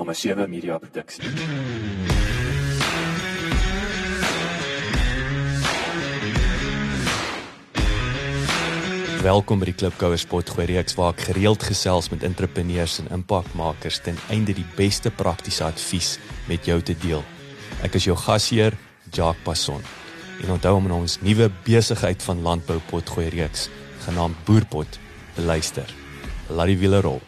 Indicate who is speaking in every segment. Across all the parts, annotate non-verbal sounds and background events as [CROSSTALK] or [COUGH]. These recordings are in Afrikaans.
Speaker 1: nommer 7 media produksie.
Speaker 2: Welkom by die Klipkouer Spotgooi reeks waar ek gereeld gesels met entrepreneurs en impakmakers ten einde die beste praktiese advies met jou te deel. Ek is jou gasheer, Jacques Passon. En onthou om ons nuwe besigheid van landbou potgooi reeks genaamd Boerpot te luister. Laat die wiele rol.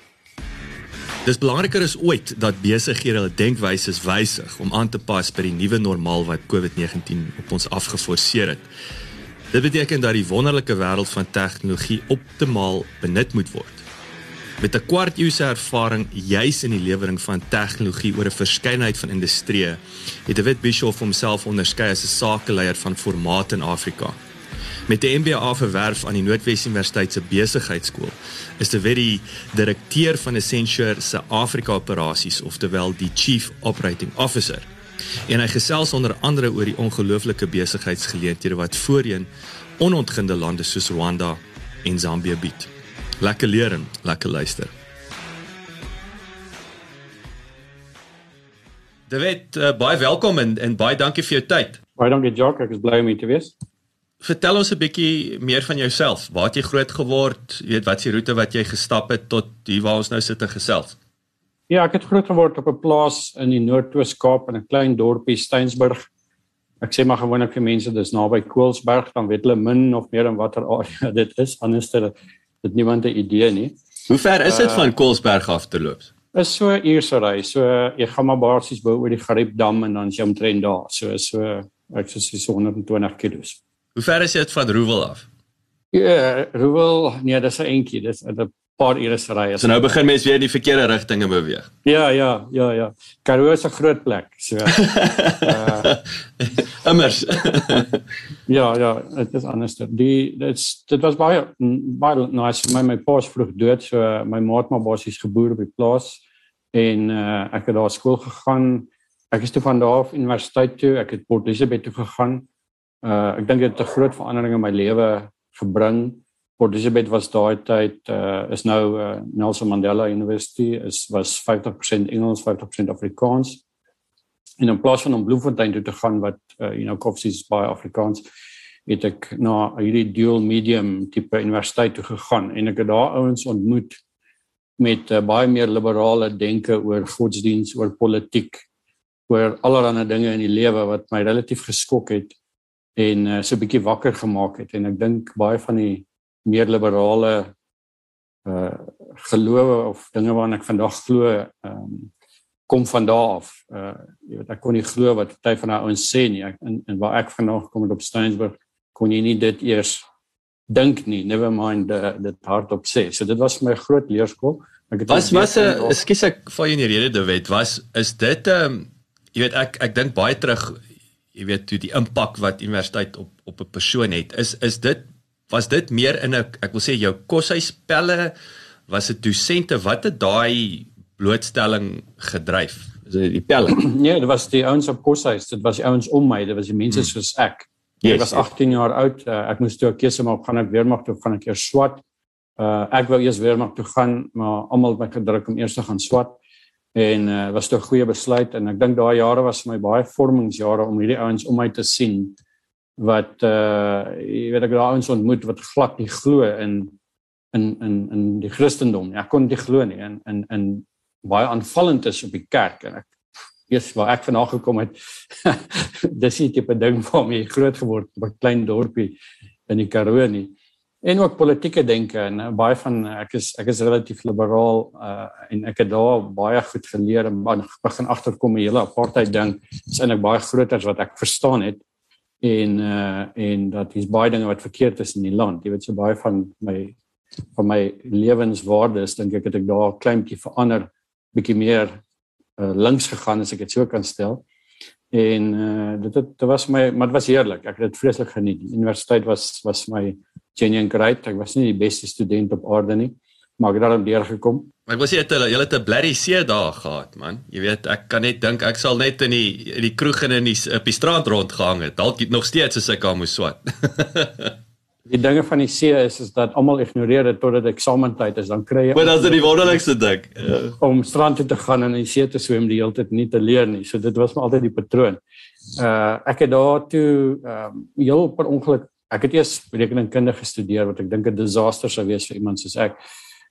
Speaker 2: Dis belangriker as ooit dat besighede hulle denkwyse wysig om aan te pas by die nuwe normaal wat COVID-19 op ons afgeforseer het. Dit beteken dat die wonderlike wêreld van tegnologie optimaal benut moet word. Met 'n kwart eeu se ervaring juis in die lewering van tegnologie oor 'n verskeidenheid van industrieë, het David Bischoff homself onderskei as 'n sakeleier van formaat in Afrika. Met 'n MBA verwerf aan die Noordwes Universiteit se besigheidskool, is hy die direkteur van Accenture se Afrika operasies, oftewel die Chief Operating Officer. En hy gesels onder andere oor die ongelooflike besigheidsgeleenthede wat voorheen onontginde lande soos Rwanda en Zambië bied. Lekker leer en lekker luister. David, uh, baie welkom en en baie dankie vir jou tyd.
Speaker 3: Baie dankie Jacques, ek is bly om hier te wees.
Speaker 2: Vertel ons 'n bietjie meer van jouself. Waar het jy groot geword? Jy weet wat se roete wat jy gestap het tot hier waar ons nou sit en gesels?
Speaker 3: Ja, ek het groot geword op 'n plaas in die Noord-Oos Kaap in 'n klein dorpie Steensburg. Ek sê maar gewoonlik vir mense dis naby Koelsberg, dan weet hulle min of meer in watter area [LAUGHS] dit is. Anders het dit niemand 'n idee nie.
Speaker 2: Hoe ver is dit uh, van Koelsberg af te loop?
Speaker 3: Is so 'n uur se ry. So jy gaan maar basies bo oor die Gariepdam en dan jy omtrent daar. So so ek sê so 120 km.
Speaker 2: Hoe ver is dit van Roewel af?
Speaker 3: Ja, Roewel, nee, dis 'n entjie. Dis 'n paar ure se ry.
Speaker 2: So nou begin mense weer in die verkeerde rigtinge beweeg.
Speaker 3: Ja, ja, ja, ja. Karoo is 'n groot plek. So.
Speaker 2: uh, [LAUGHS] Immers. [LAUGHS]
Speaker 3: ja, ja, dit is anders. Die dit's dit was baie baie nice. My my pa is vroeg dood, so my ma het maar basies geboer op die plaas en uh, ek het daar skool gegaan. Ek is toe van daar af universiteit toe. Ek het Port Elizabeth toe gegaan. Uh ek dink dit het 'n groot verandering in my lewe gebring. Port Elizabeth was daai tyd uh is nou uh, Nelson Mandela University is was 50% Engels, 50% Afrikaans. En in plaas van om Bloemfontein toe te gaan wat uh you know Koffsies baie Afrikaans het ek na hierdie dual medium tipe universiteit toe gegaan en ek het daar ouens ontmoet met uh, baie meer liberale denke oor godsdiens, oor politiek, oor allerlei dinge in die lewe wat my relatief geskok het en uh, so 'n bietjie wakker gemaak het en ek dink baie van die meer liberale uh gelowe of dinge waarna ek vandag glo um kom van daar af. Uh jy weet ek kon nie glo wat party van daai ouens sê nie. Ek in en waar ek vanaand gekom het op Steinsburg kon jy nie dit eers dink nie. Never mind uh, dit hardop sê. So dit was my groot leerskool.
Speaker 2: Ek het Was was 'n ekskuus ek val in die rede de wet was is dit 'n um, jy weet ek ek dink baie terug jy weet toe die impak wat universiteit op op 'n persoon het. Is is dit was dit meer in 'n ek wil sê jou koshuispelle was dit dosente wat het daai blootstelling gedryf? Is dit die pelle? [CLEARS THROAT]
Speaker 3: Nee dit was die ouens op koshuis. Dit was die ouens om my. Dit was die mense hmm. soos ek. Yes, ek was 18 yes. jaar oud. Uh, ek moes toe 'n keuse maak gaan ek weermag toe gaan ek eers swat? Uh, ek wou eers weermag toe gaan maar almal het my gedruk om eers te gaan swat en uh, was 'n goeie besluit en ek dink daai jare was vir my baie vormingsjare om hierdie ouens om my te sien wat uh jy weet ek daai ouens ontmoet wat glad nie glo in in in in die Christendom nie. Ek kon dit glo nie en in in baie aanvallend is op die kerk en ek eers waar ek vanaand gekom het [LAUGHS] dis nie tipe ding waarmee jy groot geword op 'n klein dorpie in die Karoo nie en ook politieke denke en baie van ek is ek is relatief liberaal uh, en ek het daar baie goed geleer en begin agterkom die hele apartheid ding is eintlik baie groter as wat ek verstaan het. En uh, en dat dis baie dinge wat verkeerd is in die land. Jy weet so baie van my van my lewenswaardes dink ek het ek daar klein bietjie verander bietjie meer uh, links gegaan as ek dit so kan stel en uh, dit het dit was my maar dit was heerlik ek het dit vreeslik geniet die universiteit was was my genuine great. Ek was nie die beste student op aarde nie, maar ek het daarom deurgekom.
Speaker 2: Maar ek was net hulle het 'n blerry see daar gehad, man. Jy weet, ek kan net dink ek sal net in die in die kroeg en in die op die strand rondgehang het. Dalk nog steeds as ek daar moes swat. [LAUGHS]
Speaker 3: Die dinge van die see is is dat almal ignoreer dit totdat eksamentyd is, dan kry jy
Speaker 2: Maar dit is die wonderlikste ding. Ja.
Speaker 3: Om strand toe te gaan en in die see te swem die hele tyd nie te leer nie. So dit was maar altyd die patroon. Uh ek het daar toe ehm um, heel per ongeluk ek het eers rekeningkunde gestudeer wat ek dink 'n disaster sou wees vir iemand soos ek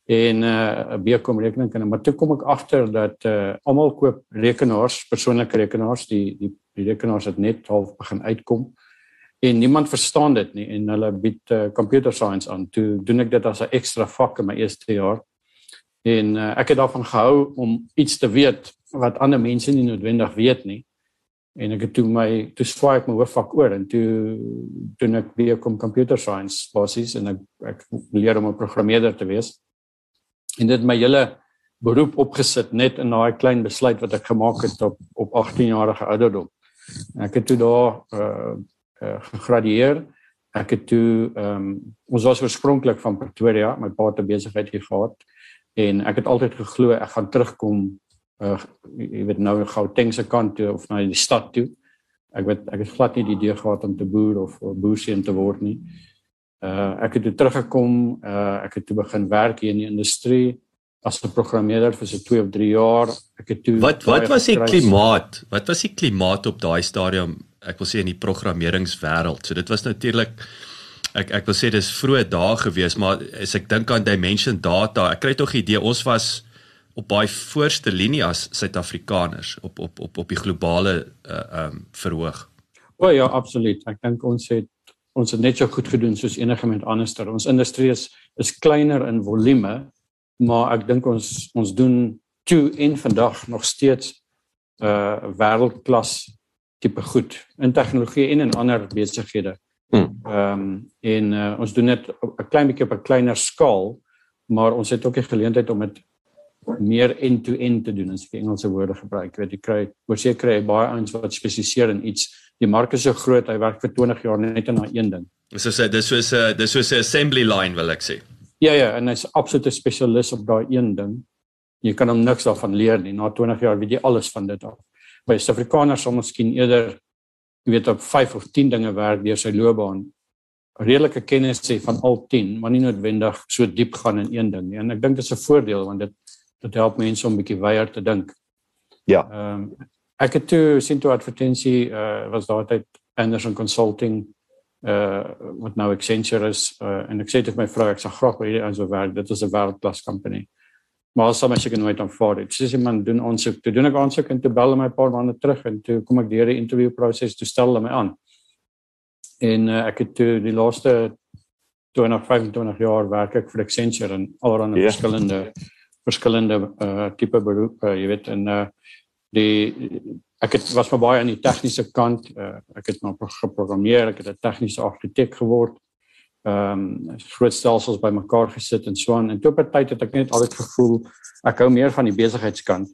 Speaker 3: en uh 'n BCom rekeningkunde maar toe kom ek agter dat uh almal koop rekenaars, persoonlike rekenaars, die die die rekenaars het net half begin uitkom en niemand verstaan dit nie en hulle bied uh, computer science aan. Toe doen ek dit as 'n ekstra vak in my eerste jaar. En uh, ek het daarvan gehou om iets te weet wat ander mense nie noodwendig weet nie. En ek het toe my toe swaai ek my hoofvak oor en toe doen ek weer kom computer science basies en ek ek leer om 'n programmeerder te wees. En dit my hele beroep opgesit net in daai klein besluit wat ek gemaak het op op 18 jarige ouderdom. Ek het toe daar uh uh, gegradueer. Ek het toe ehm um, ons was oorspronklik van Pretoria, my pa het 'n besigheid hier gehad en ek het altyd geglo ek gaan terugkom uh jy weet nou Gauteng se kant toe of na die stad toe. Ek weet ek het glad nie die idee gehad om te boer of boerseun te word nie. Uh ek het toe teruggekom, uh ek het toe begin werk hier in die industrie as 'n programmeerder vir so 2 of 3 jaar. Ek het toe
Speaker 2: Wat wat was die klimaat? Wat was die klimaat op daai stadium ek wil sê in die programmeringswêreld. So dit was natuurlik ek ek wil sê dis vroeë dae gewees, maar as ek dink aan Dimension Data, ek kry tog 'n idee ons was op baie voorste linie as Suid-Afrikaners op op op op die globale uh um verhoog.
Speaker 3: O ja, absoluut. Ek dink ons het ons het net so goed gedoen soos enige iemand anders. Ons industrie is is kleiner in volume, maar ek dink ons ons doen toe en vandag nog steeds uh wêreldklas tipe goed in tegnologie en in ander besighede. Hmm. Ehm um, en uh, ons doen dit 'n klein bietjie op 'n kleiner skaal, maar ons het ook die geleentheid om dit meer end-to-end te doen as ek Engelse woorde gebruik. Jy weet jy kry oorseker kry baie ouens wat spesialiseer in iets. Die mark is so groot, hy werk vir 20 jaar net aan een ding.
Speaker 2: So sê dis soos 'n dis soos 'n assembly line wil ek sê.
Speaker 3: Ja ja, en hy's absoluut 'n spesialis op daai een ding. Jy kan hom niks daarvan leer nie. Na 20 jaar weet jy alles van dit af by Suid-Afrikaners sal miskien eerder jy weet op 5 of 10 dinge werk deur sy loopbaan redelike kennis sê van al 10 maar nie noodwendig so diep gaan in een ding nie en ek dink dit is 'n voordeel want dit dit help mense om bietjie wyeer te dink.
Speaker 4: Ja.
Speaker 3: Ehm um, ek het toe sien toe advertensie uh, was daar tyd Anderson Consulting uh wat nou Accenture is uh, en ek sê dit vir my vrou ek sal graag by hierdie ons werk dit is 'n wêreldklas company. Maar as soms ek nooit aanvaar dit. Soos iemand doen aansoek, toe doen ek aansoek en toe bel hulle my 'n paar maande terug en toe kom ek deur die interview proses toe stel hulle my aan. En uh, ek het toe die laaste 20 25 jaar werk ek vir Accenture en allerlei yeah. Ja. verskillende verskillende uh tipe beroepe, jy weet en uh die ek het was maar baie aan die tegniese kant. Uh, ek het maar geprogrammeer, ek het 'n tegniese argitek geword ehm um, groot stelsels bymekaar gesit en so aan en toe op 'n tyd het ek net altyd gevoel ek hou meer van die besigheidskant.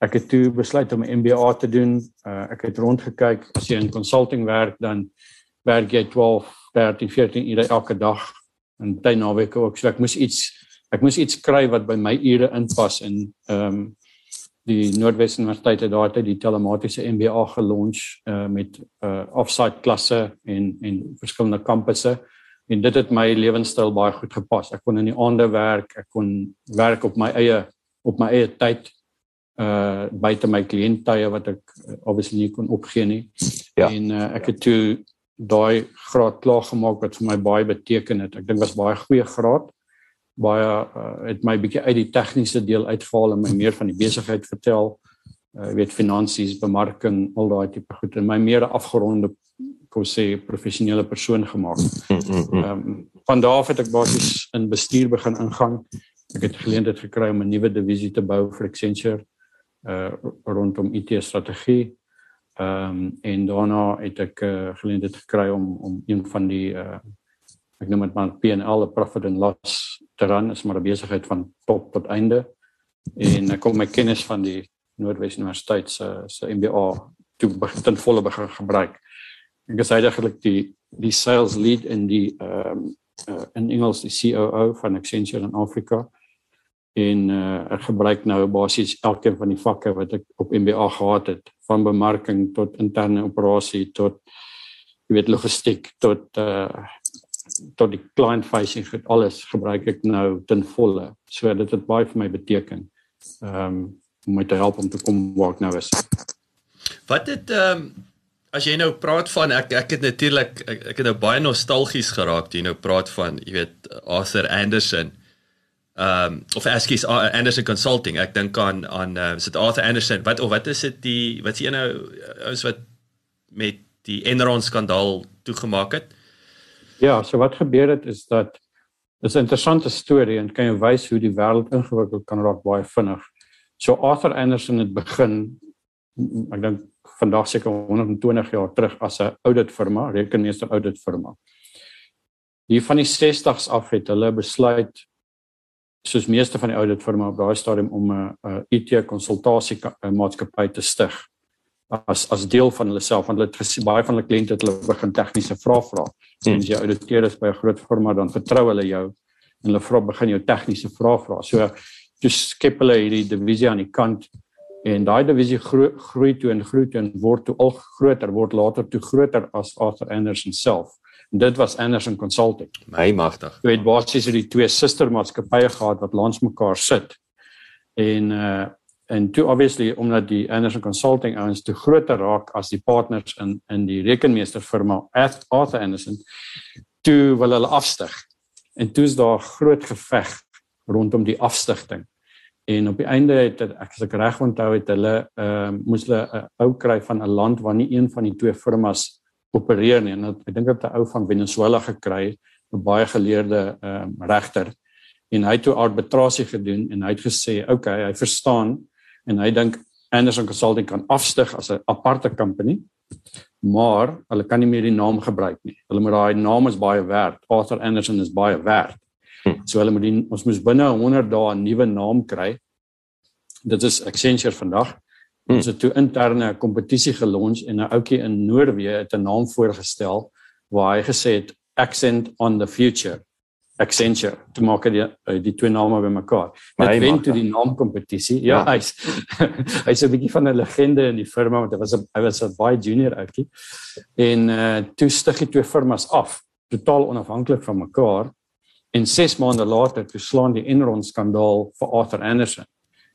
Speaker 3: Ek het toe besluit om 'n MBA te doen. Uh, ek het rondgekyk as jy in consulting werk dan werk jy 12, 13, 14 ure elke dag en tyd naweke ook. So ek moes iets ek moes iets kry wat by my ure inpas en ehm um, die Noordwes Universiteit het daar tyd die telematiese MBA gelons uh, met uh, offsite klasse en en verskillende kampusse en dit het my lewenstyl baie goed gepas. Ek kon in die aande werk, ek kon werk op my eie op my eie tyd uh buite my kliënttye wat ek uh, obviously nie kon opgee nie. Ja. En uh, ek het toe daai graad klaar gemaak wat vir my baie beteken het. Ek dink was baie goeie graad. Baie uh, het my bietjie uit die tegniese deel uitgehaal en my meer van die besigheid vertel. Uh weet finansies, bemarking, al daai tipe goed en my meer afgeronde kom sê professionele persoon gemaak. Mm, mm, mm. Ehm um, van daar af het ek basies in bestuur begin ingang. Ek het geleentheid gekry om 'n nuwe divisie te bou vir Accenture uh rondom IT strategie. Ehm um, en daarna het ek uh, geleentheid gekry om om een van die uh ek noem dit maar P&L, profit and loss te run, is maar 'n besigheid van top tot einde. En ek kom my kennis van die Noordwes Universiteit se se MBA toe begin ten volle begin gebruik ek is eintlik die die sales lead in die ehm um, uh, in Engels die COO van Accenture in Afrika en uh, ek gebruik nou basies elkeen van die vakke wat ek op MBA gehad het van bemarking tot interne operasie tot jy weet logistiek tot uh tot die client facing het alles gebruik ek nou ten volle. So dit het baie vir my beteken. Ehm um, om my te help om te kom waar ek nou is.
Speaker 2: Wat het ehm um, as jy nou praat van ek ek het natuurlik ek, ek het nou baie nostalgies geraak jy nou praat van jy weet Arthur Anderson. Ehm um, of Askies Anderson Consulting. Ek dink aan aan uh, is dit Arthur Anderson. Wat of wat is dit die wat sien nou ons wat met die Enron skandaal toegemaak het?
Speaker 3: Ja, so wat gebeur het is dat dis 'n interessante storie en kan jou wys hoe die wêreld ingewikkeld kan raak baie vinnig. So Arthur Anderson het begin ek dink vandag seker 120 jaar terug as 'n audit firma, rekenmeester audit firma. Hier van die 60s af het hulle besluit soos meeste van die audit firma op daai stadium om 'n IT konsultasie maatskappy te stig as as deel van hulle self want hulle het gesien baie van hulle kliënte het hulle begin tegniese vrae vra. Hmm. As jy auditeer is by 'n groot firma dan vertrou hulle jou en hulle vra begin jou tegniese vrae vra. So jy skep hulle hierdie divisie aan die kant en daai divisie groei, groei toe en groei toe en word toe al groter word later toe groter as Arthur Anderson self. En dit was Anderson Consulting.
Speaker 2: My magtig.
Speaker 3: Jy weet basies het die twee sustermaatskappye gehad wat langs mekaar sit. En uh en toe obviously omdat die Anderson Consulting ouens te groter raak as die partners in in die rekenmeester firma Arthur Anderson toe wil hulle afstig en toe is daar groot geveg rondom die afstigting en op die einde het ek as ek reg onthou het hulle ehm uh, moes hulle 'n uh, ou kry van 'n land waar nie een van die twee firmas opereer nie. En ek dink dit 'n ou van Venezuela gekry 'n baie geleerde ehm uh, regter. En hy het toe arbitrasie gedoen en hy het gesê okay hy verstaan. En hy dink Anderson Consulting kan afstig as 'n aparte company maar hulle kan nie meer die naam gebruik nie. Hulle moet daai naam is baie werd. Arthur Anderson is baie werd. So hulle moet die, ons moes binne 100 dae 'n nuwe naam kry. Dit is Accenture vandag. Hm. Ons het toe interne kompetisie gelons en 'n ouetjie in Noorwe het 'n naam voorgestel waar hy gesê het Accent on the Future. Accenture te maak die eh, die twee name bymekaar. Dit wen toe die naamkompetisie. Ja, ja. hy's [LAUGHS] hy's 'n bietjie van 'n legende in die firma want hy was 'n hy was 'n baie junior ouetjie. En uh toe stig die twee firmas af, totaal onafhanklik van mekaar en 6 maande later toe slaan die Enron skandaal vir Arthur Anderson.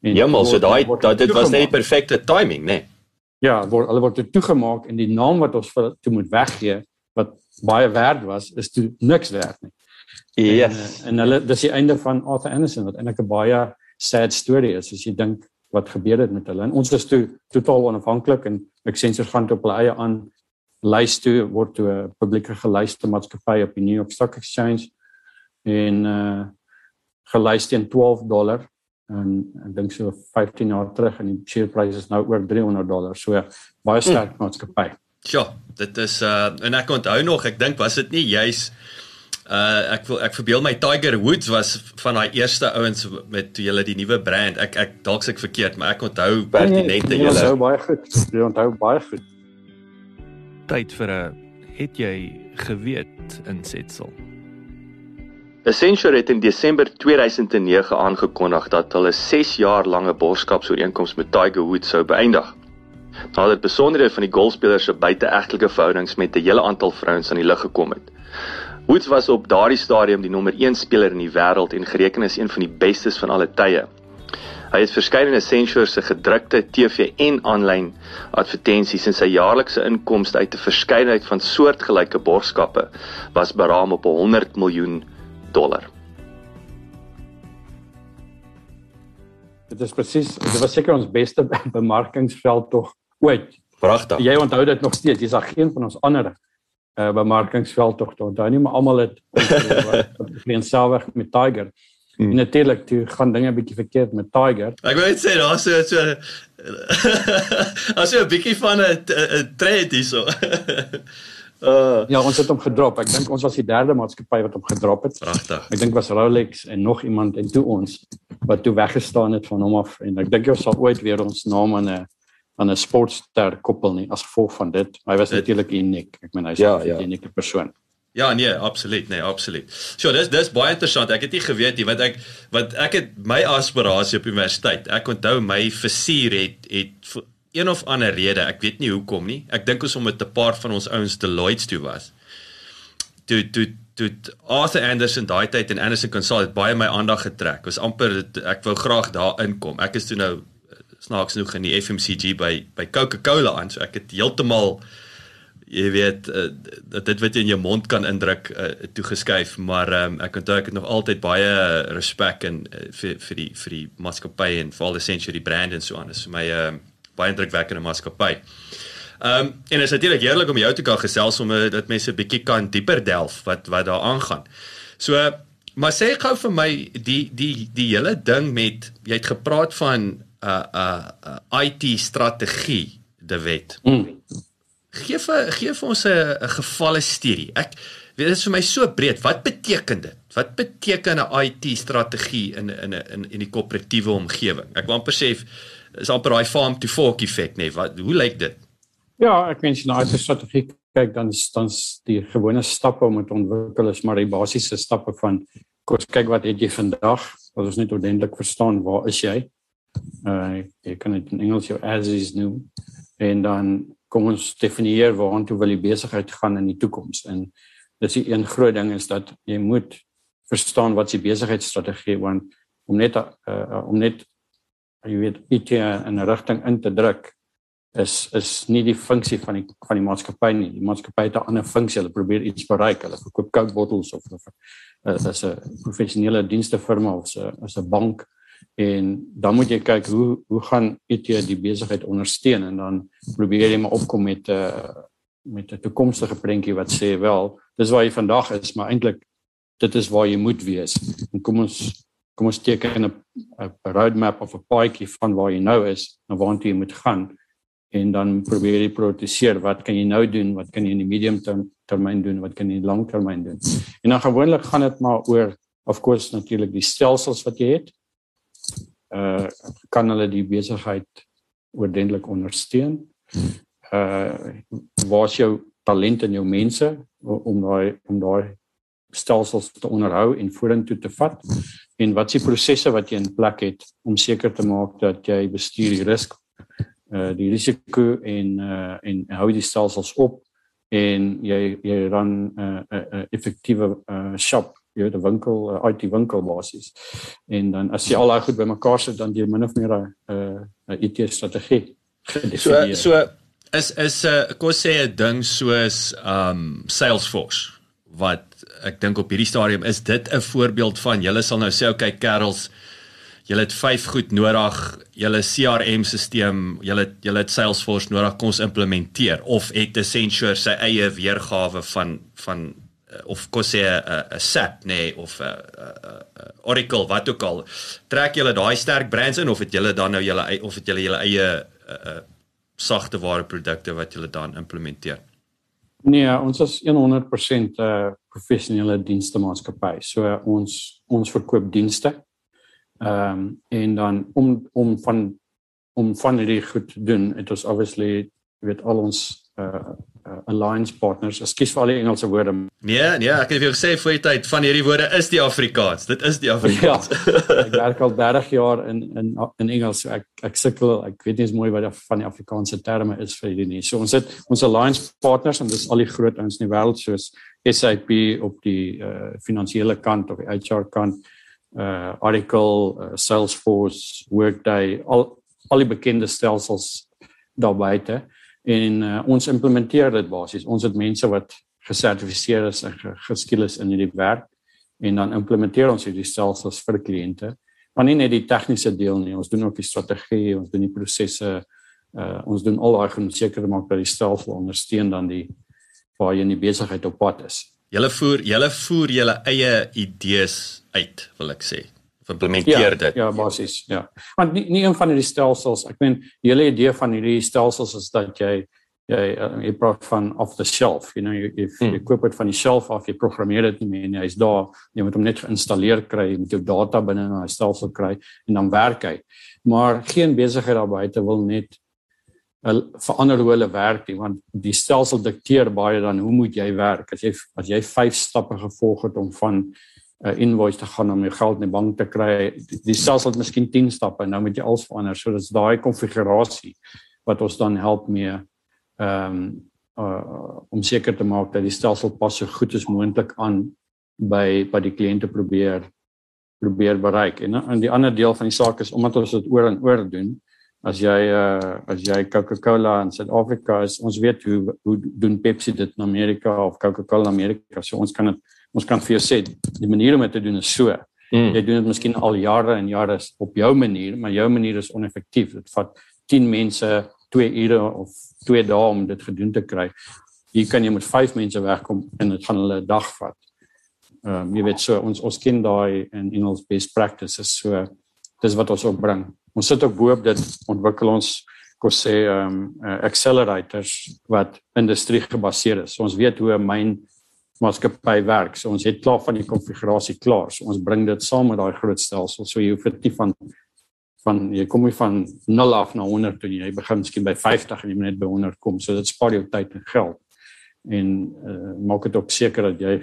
Speaker 2: En Jemal, so daai dit was net die perfekte timing, né? Nee.
Speaker 3: Ja, word hulle word toe toegemaak en die naam wat ons vir toe moet weggee wat baie werd was, is toe niks werd nie.
Speaker 2: Yes.
Speaker 3: En, eh, en hulle dis die einde van Arthur Anderson wat eintlik 'n baie sad story is as jy dink wat gebeur het met hulle. En ons is toe totaal onafhanklik en Accenture gaan toe op hulle eie aan lys toe word toe 'n publieke gelyste maatskappy op die New York Stock Exchange en uh gelys teen 12 dollar en ek dink so 15 jaar terug en die share price is nou oor 300 dollar. So baie sterk mm. maatskappy.
Speaker 2: Ja, dit is uh en ek onthou nog, ek dink was dit nie juis uh ek wil ek verbeel my Tiger Woods was van daai eerste ouens met toe hulle die nuwe brand. Ek ek dalk seker verkeerd, maar ek onthou pertinente
Speaker 3: nee, julle. Ja, baie goed. Jy onthou baie goed.
Speaker 5: Tyd vir 'n het jy geweet insetsel.
Speaker 2: Accenture het in Desember 2009 aangekondig dat hulle 6 jaar lange borgskapsooreenkoms met Tiger Woods sou beëindig. Nadat besonderhede van die golfspeler se buiteegtelike verhoudings met 'n hele aantal vrouens aan die lig gekom het. Woods was op daardie stadium die nommer 1 speler in die wêreld en gereken as een van die bestes van alle tye. Hy het verskeie Accenture se gedrukte TV en aanlyn advertensies en sy jaarlikse inkomste uit 'n verskeidenheid van soortgelyke borgskappe was beraam op 100 miljoen dollar.
Speaker 3: Dit is presies, dit was seker ons beste [LAUGHS] bemarkingsveld tog ooit.
Speaker 2: Pragtig.
Speaker 3: Jy onthou dit nog steeds. Dis al geen van ons ander uh bemarkingsveld tog tot daai nie, maar almal het [LAUGHS] geen selfweg met Tiger. Hmm. En natuurlik toe gaan dinge bietjie verkeerd met Tiger.
Speaker 2: Ek wil net sê daar's so so [LAUGHS] as jy 'n bietjie van 'n trend hierso.
Speaker 3: Uh ja, ons het hom gedrop. Ek dink ons was die derde maatskappy wat hom gedrop het.
Speaker 2: Pragtig.
Speaker 3: Ek dink was Rolex en nog iemand en toe ons wat toe weggestaan het van hom af en ek dink jy sal ooit weer ons naam aan 'n aan 'n sportster koppel nie as gevolg van dit. Hy was natuurlik uniek. Ek meen hy's ja, 'n ja. unieke persoon.
Speaker 2: Ja nee, absoluut, nee, absoluut. So dis dis baie interessant. Ek het nie geweet nie wat ek wat ek het my aspirasie op universiteit. Ek onthou my fisuur het het een of ander rede, ek weet nie hoekom nie. Ek dink ons om met 'n paar van ons ouens Deloitte toe was. Toe toe toe Arthur Anderson daai tyd en Anderson Consult het baie my aandag getrek. Was amper ek wou graag daar inkom. Ek is toe nou snaaks genoeg in die FMCG by by Coca-Cola aan, so ek het heeltemal jy weet uh, dit wat jy in jou mond kan indruk uh, toe geskuif maar um, ek onthou ek het nog altyd baie respek en uh, vir vir die vir die maatskappy en vir al die century brand en so aan is vir my uh, baie indrukwekkende maatskappy. Ehm um, en is natuurlik heerlik om jou te kan gesels om uh, dat mense 'n bietjie kan dieper delf wat wat daar aangaan. So maar sê gou vir my die die die hele ding met jy het gepraat van 'n uh, 'n uh, uh, IT strategie de wet. Mm gee vir gee vir ons 'n 'n gevalle studie. Ek weet dit is vir my so breed. Wat beteken dit? Wat beteken 'n IT strategie in in in in die koöperatiewe omgewing? Ek wil amper sê is amper daai farm to fork effek, nê? Wat hoe lyk dit?
Speaker 3: Ja, ek mens nou 'n strategie kyk dan dan die gewone stappe om te ontwikkel is maar die basiese stappe van kos kyk wat het jy vandag? Wat ons net ordentlik verstaan, waar is jy? Uh jy kan dit in Engels jou as is noem en dan kom ons definieer waartoe wil die besigheid gaan in die toekoms en dis die een groot ding is dat jy moet verstaan wat se besigheidsstrategie want om net uh, om net jy weet IT in 'n rigting in te druk is is nie die funksie van die van die maatskappy nie. Die maatskappy het 'n ander funksie. Hulle probeer iets bereik. Hulle verkoop Coke bottles of of is 'n professionele dienste firma of 'n is 'n bank. En dan moet jy kyk hoe hoe gaan IT die besigheid ondersteun en dan probeer jy maar opkom met 'n uh, met 'n toekomstige prentjie wat sê wel dis waar jy vandag is maar eintlik dit is waar jy moet wees. En kom ons kom ons teken 'n 'n roadmap of 'n paadjie van waar jy nou is na waartoe jy moet gaan. En dan probeer jy prioritiseer wat kan jy nou doen? Wat kan jy in die medium term, termyn doen? Wat kan jy in die lang termyn doen? En dan gewoonlik gaan dit maar oor of course natuurlik die stelsels wat jy het. Uh kan hulle die besigheid oordentlik ondersteun. Uh waar is jou talent en jou mense om daai om daai stelsels te onderhou en vorentoe te vat en wat se prosesse wat jy in plek het om seker te maak dat jy bestuur die risiko uh die risiko en uh en hou die stelsels op en jy jy ran 'n uh, 'n uh, uh, effektiewe uh shop jy weet 'n winkel, uh, IT winkel basies. En dan as jy al daai goed bymekaar sit dan jy min of meer 'n 'n 'n IT strategie
Speaker 2: gedefinieer. So so is is 'n uh, kom sê 'n ding soos um Salesforce wat ek dink op hierdie stadium is dit 'n voorbeeld van julle sal nou sê okay kerels julle het vyf goed nodig. Julle CRM stelsel julle julle het Salesforce nodig. Kom ons implementeer. Of het Accenture sy eie weergawe van van uh, of kos sê 'n SAP nê nee, of 'n uh, uh, Oracle wat ook al. Trek julle daai sterk brands in of het julle dan nou julle of het julle julle eie uh, uh, sagte ware produkte wat julle dan implementeer
Speaker 3: Nee, ons is 100% 'n uh, professionele dienste maatskappy. So ons ons verkoop dienste. Ehm um, en dan om om van om van hierdie goed te doen, het ons obviously weet al ons uh uh, alliance partners. Ekskuus vir al die Engelse woorde.
Speaker 2: Nee, nee, ek het vir jou gesê voor die tyd van hierdie woorde is die Afrikaans. Dit is die Afrikaans.
Speaker 3: Ja, [LAUGHS] ek werk al 30 jaar in in in Engels. So ek ek sukkel, ek weet nie eens mooi wat van die Afrikaanse terme is vir hierdie nie. So ons het ons alliance partners en dis al die groot ouens in die wêreld soos SAP op die uh finansiële kant of die HR kant, uh Oracle, uh, Salesforce, Workday, al al die bekende stelsels daar buite en uh, ons implementeer dit basies. Ons het mense wat gesertifiseer is en geskiel is in hierdie werk en dan implementeer ons hierdie stelsels vir kliënte. Maar nie net die tegniese deel nie, ons doen ook die strategie, ons doen die prosesse, uh, ons doen al daai om seker te maak dat die stelsel ondersteun dan die waar jy in die besigheid op pad is.
Speaker 2: Julle voer julle voer julle eie idees uit, wil ek sê implementeer
Speaker 3: ja,
Speaker 2: dit.
Speaker 3: Ja, basies, ja. Want nie nie een van hierdie stelsels, ek meen die hele idee van hierdie stelsels is dat jy jy uh, jy praat van off the shelf, you know, jy jy, hmm. jy koop dit van die shelf af, jy programmeer dit nie meer nie, hy's daar, jy moet hom net geïnstalleer kry, jy moet jou data binne in daai stelsel kry en dan werk hy. Maar geen besigheid daar buite wil net verander hoe hulle werk nie want die stelsel dikteer baie dan hoe moet jy werk as jy as jy vyf stappe gevolg het om van 'n uh, invoice te gaan om jou geld in die bank te kry. Die stelsel het miskien 10 stappe en nou moet jy alles verander. So dit's daai konfigurasie wat ons dan help mee ehm um, uh, om seker te maak dat die stelsel pas so goed as moontlik aan by by die kliënte probeer probeer bereik. En en die ander deel van die saak is omdat ons dit oor en oor doen. As jy uh as jy Coca-Cola in Suid-Afrika is, ons weet hoe hoe doen Pepsi dit in Amerika of Coca-Cola in Amerika. So ons kan dit ons kan vir jou sê die manier om dit te doen is so. Mm. Jy doen dit miskien al jare en jare op jou manier, maar jou manier is oneffektief. Dit vat 10 mense 2 ure of 2 dae om dit gedoen te kry. Hier kan jy met 5 mense wegkom en dit gaan hulle 'n dag vat ehm um, jy weet so ons ons ken daai in ons best practices so dis wat ons opbring. Ons sit ook bo op dit ontwikkel ons kos sê ehm um, uh, accelerators wat industrie gebaseer is. So ons weet hoe 'n myn maatskappy werk. So ons het klaar van die konfigurasie klaar. So ons bring dit saam met daai groot stelsel. So jy hoef dit van van jy kom jy van 0 af na 100 toe jy begin miskien by 50 en jy moet net by 100 kom. So dit spaar jou tyd en geld. En uh, maak dit ook seker dat jy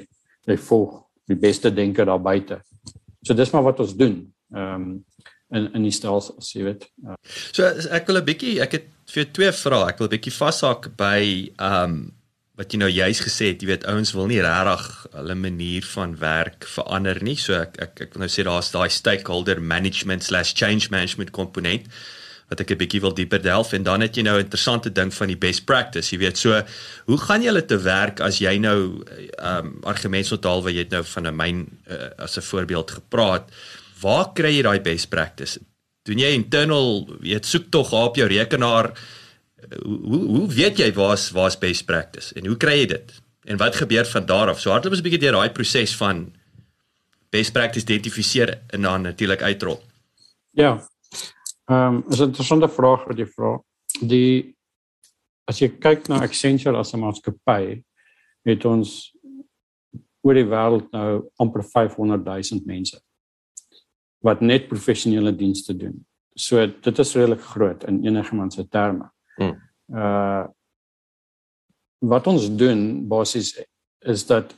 Speaker 3: jy volg die beste denker daar buite. So dis maar wat ons doen. Ehm um, in in die stelsel, jy weet. Uh.
Speaker 2: So ek wil 'n bietjie ek het vir twee vrae. Ek wil 'n bietjie vashak by ehm um, wat jy nou juis gesê het, jy weet ouens wil nie regtig hulle manier van werk verander nie. So ek ek ek wil nou sê daar's daai stakeholder management/change management komponent wat ek 'n bietjie wil dieper delf en dan het jy nou 'n interessante ding van die best practice. Jy weet, so hoe gaan julle te werk as jy nou ehm um, argumentsontaal wat jy het nou van 'n myn uh, as 'n voorbeeld gepraat. Waar kry jy daai best practice? Doen jy internal, jy soek tog op jou rekenaar hoe hoe weet jy waar's waar's best practice en hoe kry jy dit? En wat gebeur van daar af? So hardloop ons 'n bietjie deur daai proses van best practice identifiseer en dan natuurlik uitrol.
Speaker 3: Ja, Ehm um, is 'n interessante vraag wat jy vra. Die as jy kyk na Accenture as 'n maatskappy, het ons oor die wêreld nou amper 500 000 mense wat net professionele dienste doen. So dit is redelik groot in enige man se terme. Hmm. Uh wat ons doen basies is dat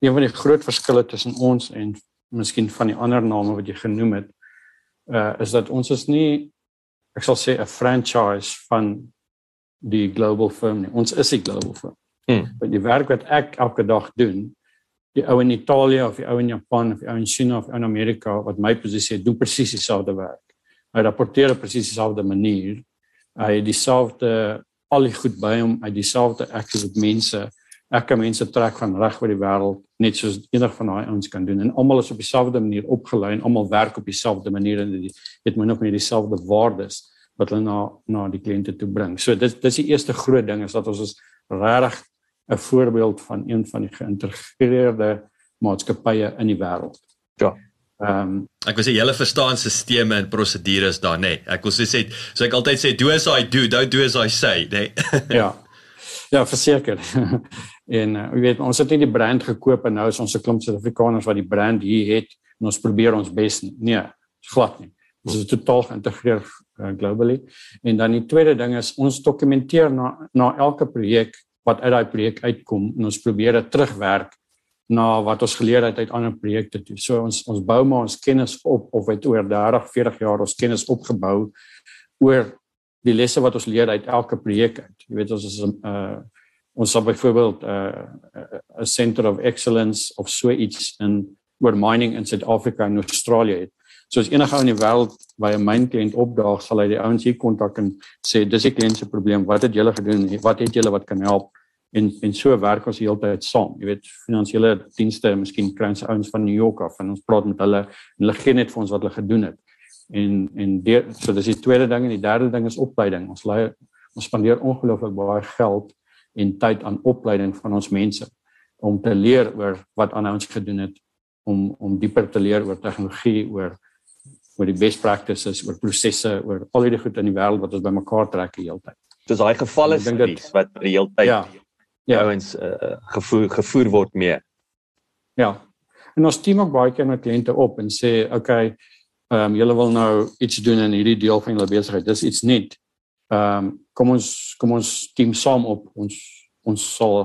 Speaker 3: een van die groot verskille tussen ons en miskien van die ander name wat jy genoem het uh is dat ons is nie ek sal sê 'n franchise van die global firm nie. Ons is 'n global firm. Hmm. Want die werk wat ek elke dag doen, die ou in Italië of die ou in Japan of die ou in China of in Amerika wat my posisie doen presies dieselfde werk. Hy rapporteer op presies dieselfde manier. Hy het dieselfde al die goed by hom, hy dieselfde aktief met mense ek kan mense trek van reg oor die wêreld net soos enig van daai ouens kan doen en almal is op dieselfde manier opgelei en almal werk op dieselfde manier en dit het min of meer dieselfde waardes wat hulle na na die kliënte toe bring. So dit dis die eerste groot ding is dat ons is regtig 'n voorbeeld van een van die geïntegreerde maatskappye in die wêreld.
Speaker 2: Ja. Ehm um, ek wil sê julle verstaan stelsels en prosedures daar nê. Nee. Ek wil sê so ek altyd sê do as I do, don't do as I say, nê. Nee. [LAUGHS]
Speaker 3: ja. Ja, verseker. [LAUGHS] en uh, jy weet ons het nie die brand gekoop en nou is ons 'n klomp Suid-Afrikaners wat die brand hier het en ons probeer ons bes nie. Nee, glad nie. Ons is totaal geïntegreer uh, globally. En dan die tweede ding is ons dokumenteer na na elke projek wat uit daai projek uitkom en ons probeer dit terugwerk na wat ons geleer het uit ander projekte toe. So ons ons bou maar ons kennis op of het oor 30, 40 jaar ons kennis opgebou oor die lesse wat ons leer uit elke projek uit. Jy weet ons is 'n uh, ons sal byvoorbeeld 'n uh, 'n center of excellence of so iets in oor mining in Suid-Afrika en Australië het. So as enige ou in die wêreld by 'n myn kliënt opdaag, sal hy die ouens hier kontak en sê dis die kliënt se probleem. Wat het julle gedoen? Wat het julle wat kan help? En en so werk ons heeltyd saam. Jy weet, finansiële dienste, miskien kry ons ouens van New York af en ons praat met hulle en hulle gee net vir ons wat hulle gedoen het en en die, so dis die tweede ding en die derde ding is opleiding. Ons lei ons spandeer ongelooflik baie geld en tyd aan opleiding van ons mense om te leer oor wat aan ons gedoen het om om dieper te leer oor tegnologie, oor oor die best practices, oor prosesse, oor al die goed in die wêreld wat ons bymekaar trek die hele tyd.
Speaker 5: Dis daai gevalle studies wat die hele tyd ja, ja. ouens uh, gevoer gevoer word mee.
Speaker 3: Ja. En ons team ook baie keer met kliënte op en sê, "Oké, okay, ehm um, julle wil nou iets doen in hierdie deel van julle besigheid. Dis iets nuut. Ehm um, kom ons kom ons team saam op. Ons ons sal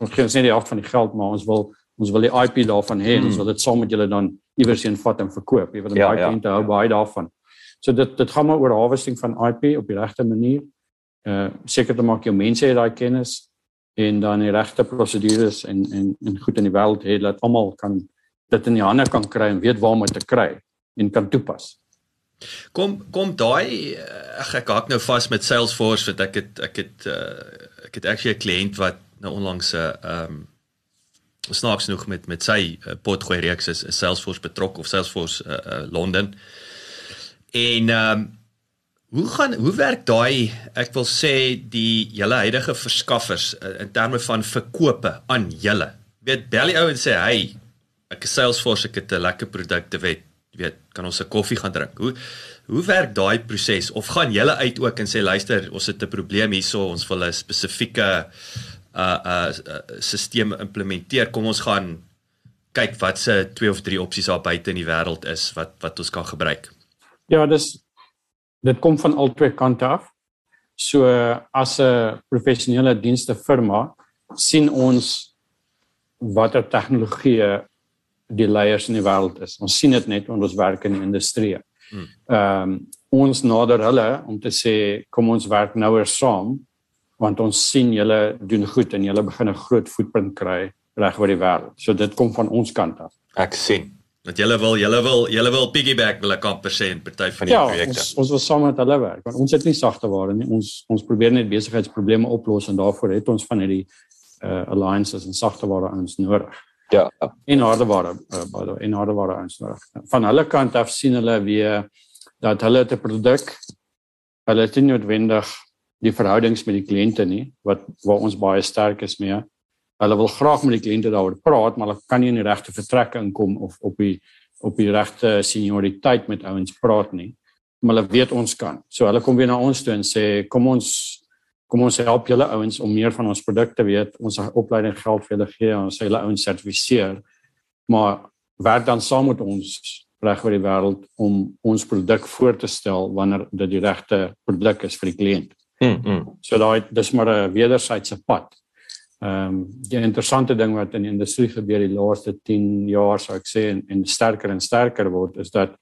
Speaker 3: ons gee ons nie die helfte van die geld maar ons wil ons wil die IP daarvan hê. Hmm. Ons wil dit saam met julle dan iewers heen vat en verkoop. Jy dan ja, baie ja. kliënte hou baie daarvan. So dit dit gaan maar oor harvesting van IP op die regte manier. Uh seker te maak jou mense het daai kennis en dan die regte prosedures en en en goed in die wêreld het dat almal kan dit in die hande kan kry en weet waar om dit te kry en kan toepas.
Speaker 2: Kom kom daai ag ek hak nou vas met Salesforce want ek het ek het uh, ek het actually 'n kliënt wat nou onlangs 'n uh, ehm um, snaaks genoeg met met sy uh, potgooi reeks is, is Salesforce betrok of Salesforce uh, uh, Londen. En ehm um, hoe gaan hoe werk daai ek wil sê die julle huidige verskaffers uh, in terme van verkope aan julle. Weet bel die ou en sê hy ek is Salesforce ek het 'n lekker produkte weet weet kan ons 'n koffie gaan drink. Hoe hoe werk daai proses of gaan julle uit ook en sê luister ons het 'n probleem hierso ons wil 'n spesifieke uh uh stelsel implementeer. Kom ons gaan kyk wat se twee of drie opsies daar buite in die wêreld is wat wat ons kan gebruik.
Speaker 3: Ja, dis dit kom van al twee kante af. So as 'n professionele dienste firma sien ons watter tegnologie die leiers in die wêreld is. Ons sien dit net wanneer ons werk in die industrie. Hmm. Ehm um, ons nader hulle om te sê kom ons werk nouer saam want ons sien julle doen goed en julle begin 'n groot voetprint kry reg oor die wêreld. So dit kom van ons kant af.
Speaker 2: Ek sien. Want julle wil julle wil julle wil piggyback wil ek amper sê in party van die
Speaker 3: ja,
Speaker 2: projekte.
Speaker 3: Ons ons wil saam met hulle werk want ons het nie sagte ware nie. Ons ons probeer net besigheidsprobleme oplos en daarvoor het ons van hierdie uh alliances en sagte ware ons nodig.
Speaker 2: Ja.
Speaker 3: En harde ware uh, by die en harde ware ons nodig. Van hulle kant af sien hulle weer dat hulle 'n produk hulle het nie noodwendig die verhoudings met die kliënte nie wat waar ons baie sterk is mee hulle wil graag met die kliënte daaroor praat, maar hulle kan nie in die regte vertrekke inkom of op die op die regte senioriteit met ouens praat nie. Maar hulle weet ons kan. So hulle kom weer na ons toe en sê kom ons kom ons help julle ouens om meer van ons produkte weet, ons opleiding geld vir hulle gee, ons sê hulle ouens sertifiseer. Maar werk dan saam met ons reg oor die wêreld om ons produk voor te stel wanneer dit die regte produk is vir die kliënt.
Speaker 2: Mm. -hmm.
Speaker 3: So daai dis maar 'n wederwysige pad. Ehm um, die interessante ding wat in die industrie gebeur die laaste 10 jaar sou ek sê en, en sterker en sterker word is dat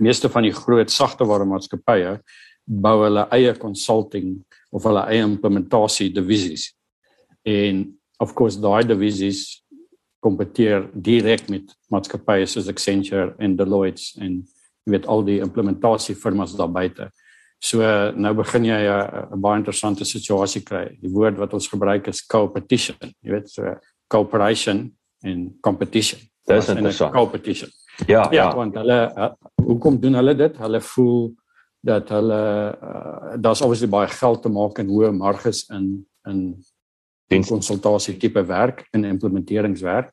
Speaker 3: meeste van die groot sagteware maatskappye bou hulle eie consulting of hulle eie implementasie divisies. En of course daai divisies kompeteer direk met maatskappye soos Accenture en Deloitte en jy weet al die implementasie firmas daar buite. So nou begin jy 'n baie interessante situasie kry. Die woord wat ons gebruik is competition. Jy weet so cooperation en competition.
Speaker 2: Dis interessant.
Speaker 3: Competition.
Speaker 2: Ja,
Speaker 3: ja, ja, want hulle uh, hoekom doen hulle dit? Hulle voel dat hulle uh, daar's obviously baie geld te maak en hoë marges in in konsultasie tipe werk en implementeringswerk.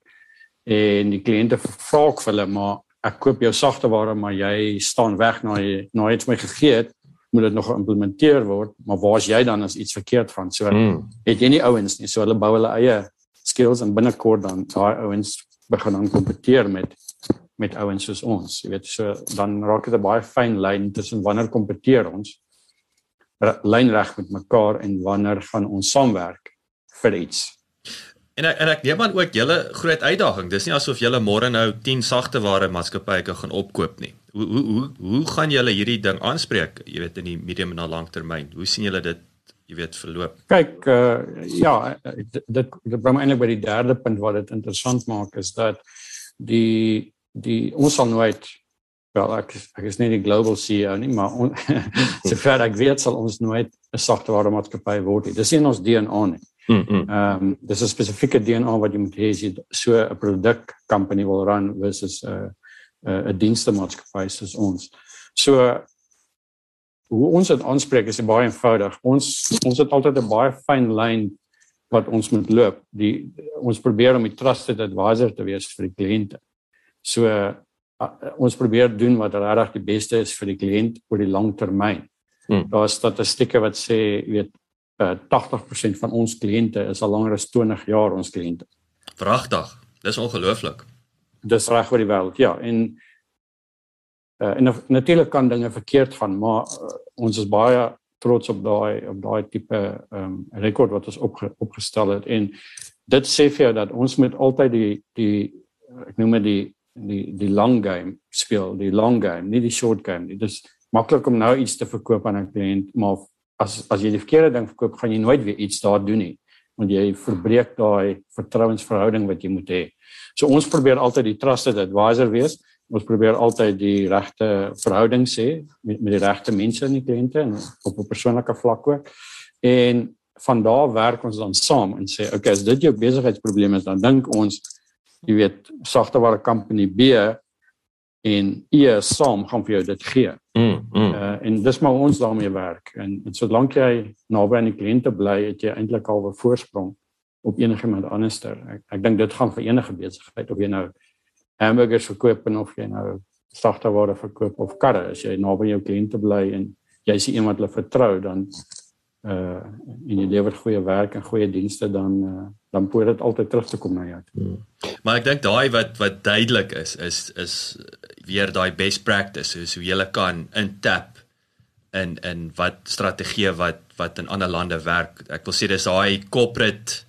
Speaker 3: En die kliënte vra ook vir hulle maar ek koop jou sagteware maar jy staan weg na jy na iets my gegee het moet dit nog geïmplementeer word, maar waar is jy dan as iets verkeerd van? So mm. het jy nie ouens nie, so hulle bou hulle eie skills en binnekort dan daai ouens begin dan kompeteer met met ouens soos ons. Jy weet, so dan raak dit 'n baie fyn lyn tussen wanneer kompeteer ons lynreg met mekaar en wanneer gaan ons saamwerk vir iets.
Speaker 2: En ek, en ek neem aan ook julle groot uitdaging. Dis nie asof julle môre nou 10 sagte ware maatskappye gaan opkoop nie hoe hoe hoe hoe gaan julle hierdie ding aanspreek, jy weet in die medium en lang termyn? Hoe sien julle dit, jy weet, verloop?
Speaker 3: Kyk, uh ja, dit dit bring my eintlik by die derde punt wat dit interessant maak is dat die die ons sal nooit wel ek ek is nie die global CEO nie, maar on, [LAUGHS] sover ek weet sal ons nooit 'n sagteware maatskappy word nie. Dis nie in ons DNA nie.
Speaker 2: Mm, mm.
Speaker 3: Ehm mm. um, dis 'n spesifieke DNA wat jy moet hê as jy so 'n produk company wil run versus 'n uh, 'n uh, dienstemaatskappy soos ons. So hoe ons dit aanspreek is baie eenvoudig. Ons ons het altyd 'n baie fyn lyn wat ons moet loop. Die ons probeer om 'n trusted advisor te wees vir die kliënte. So uh, ons probeer doen wat regtig die beste is vir die kliënt oor die lang termyn. Hmm. Daar is statistieke wat sê, weet, uh, 80% van ons kliënte is al langer as 20 jaar ons kliënte.
Speaker 2: Pragtig. Dis ongelooflik
Speaker 3: dis reg oor die wêreld. Ja, en uh, en natuurlik kan dinge verkeerd gaan, maar uh, ons is baie trots op daai op daai tipe ehm um, rekord wat ons opge, opgestel het en dit sê vir jou dat ons moet altyd die die ek noem dit die die die long game speel, die long game, nie die short game nie. Dit is maklik om nou iets te verkoop aan 'n kliënt, maar as as jy die verkeerde ding verkoop, gaan jy nooit weer iets daar doen nie. Want jy verbreek daai vertrouensverhouding wat jy moet hê. So ons probeer altyd die trusted advisor wees. Ons probeer altyd die regte verhouding sê met met die regte mense in die kliënte en op 'n persoonlike vlak ook. En van daar werk ons dan saam en sê, okay, as dit jou besigheidsprobleem is, dan dink ons jy weet sagteware company B en E saam gaan vir jou dit gee. Mm, mm. Uh, en dis maar ons daarmee werk en, en solank jy naby aan die kliënte bly, het jy eintlik al 'n voorsprong op enigiemand anderster. Ek ek dink dit gaan vir enige besigheid of jy nou hamburgers verkoop of jy nou sagteware verkoop of karre, as jy naby jou kliënte bly en jy is iemand wat hulle vertrou, dan uh en jy lewer goeie werk en goeie dienste dan uh, dan moet dit altyd terug te kom na jou. Hmm.
Speaker 2: Maar ek dink daai wat wat duidelik is is is weer daai best practice, so hoe jy kan intap in in wat strategie wat wat in ander lande werk. Ek wil sê dis daai corporate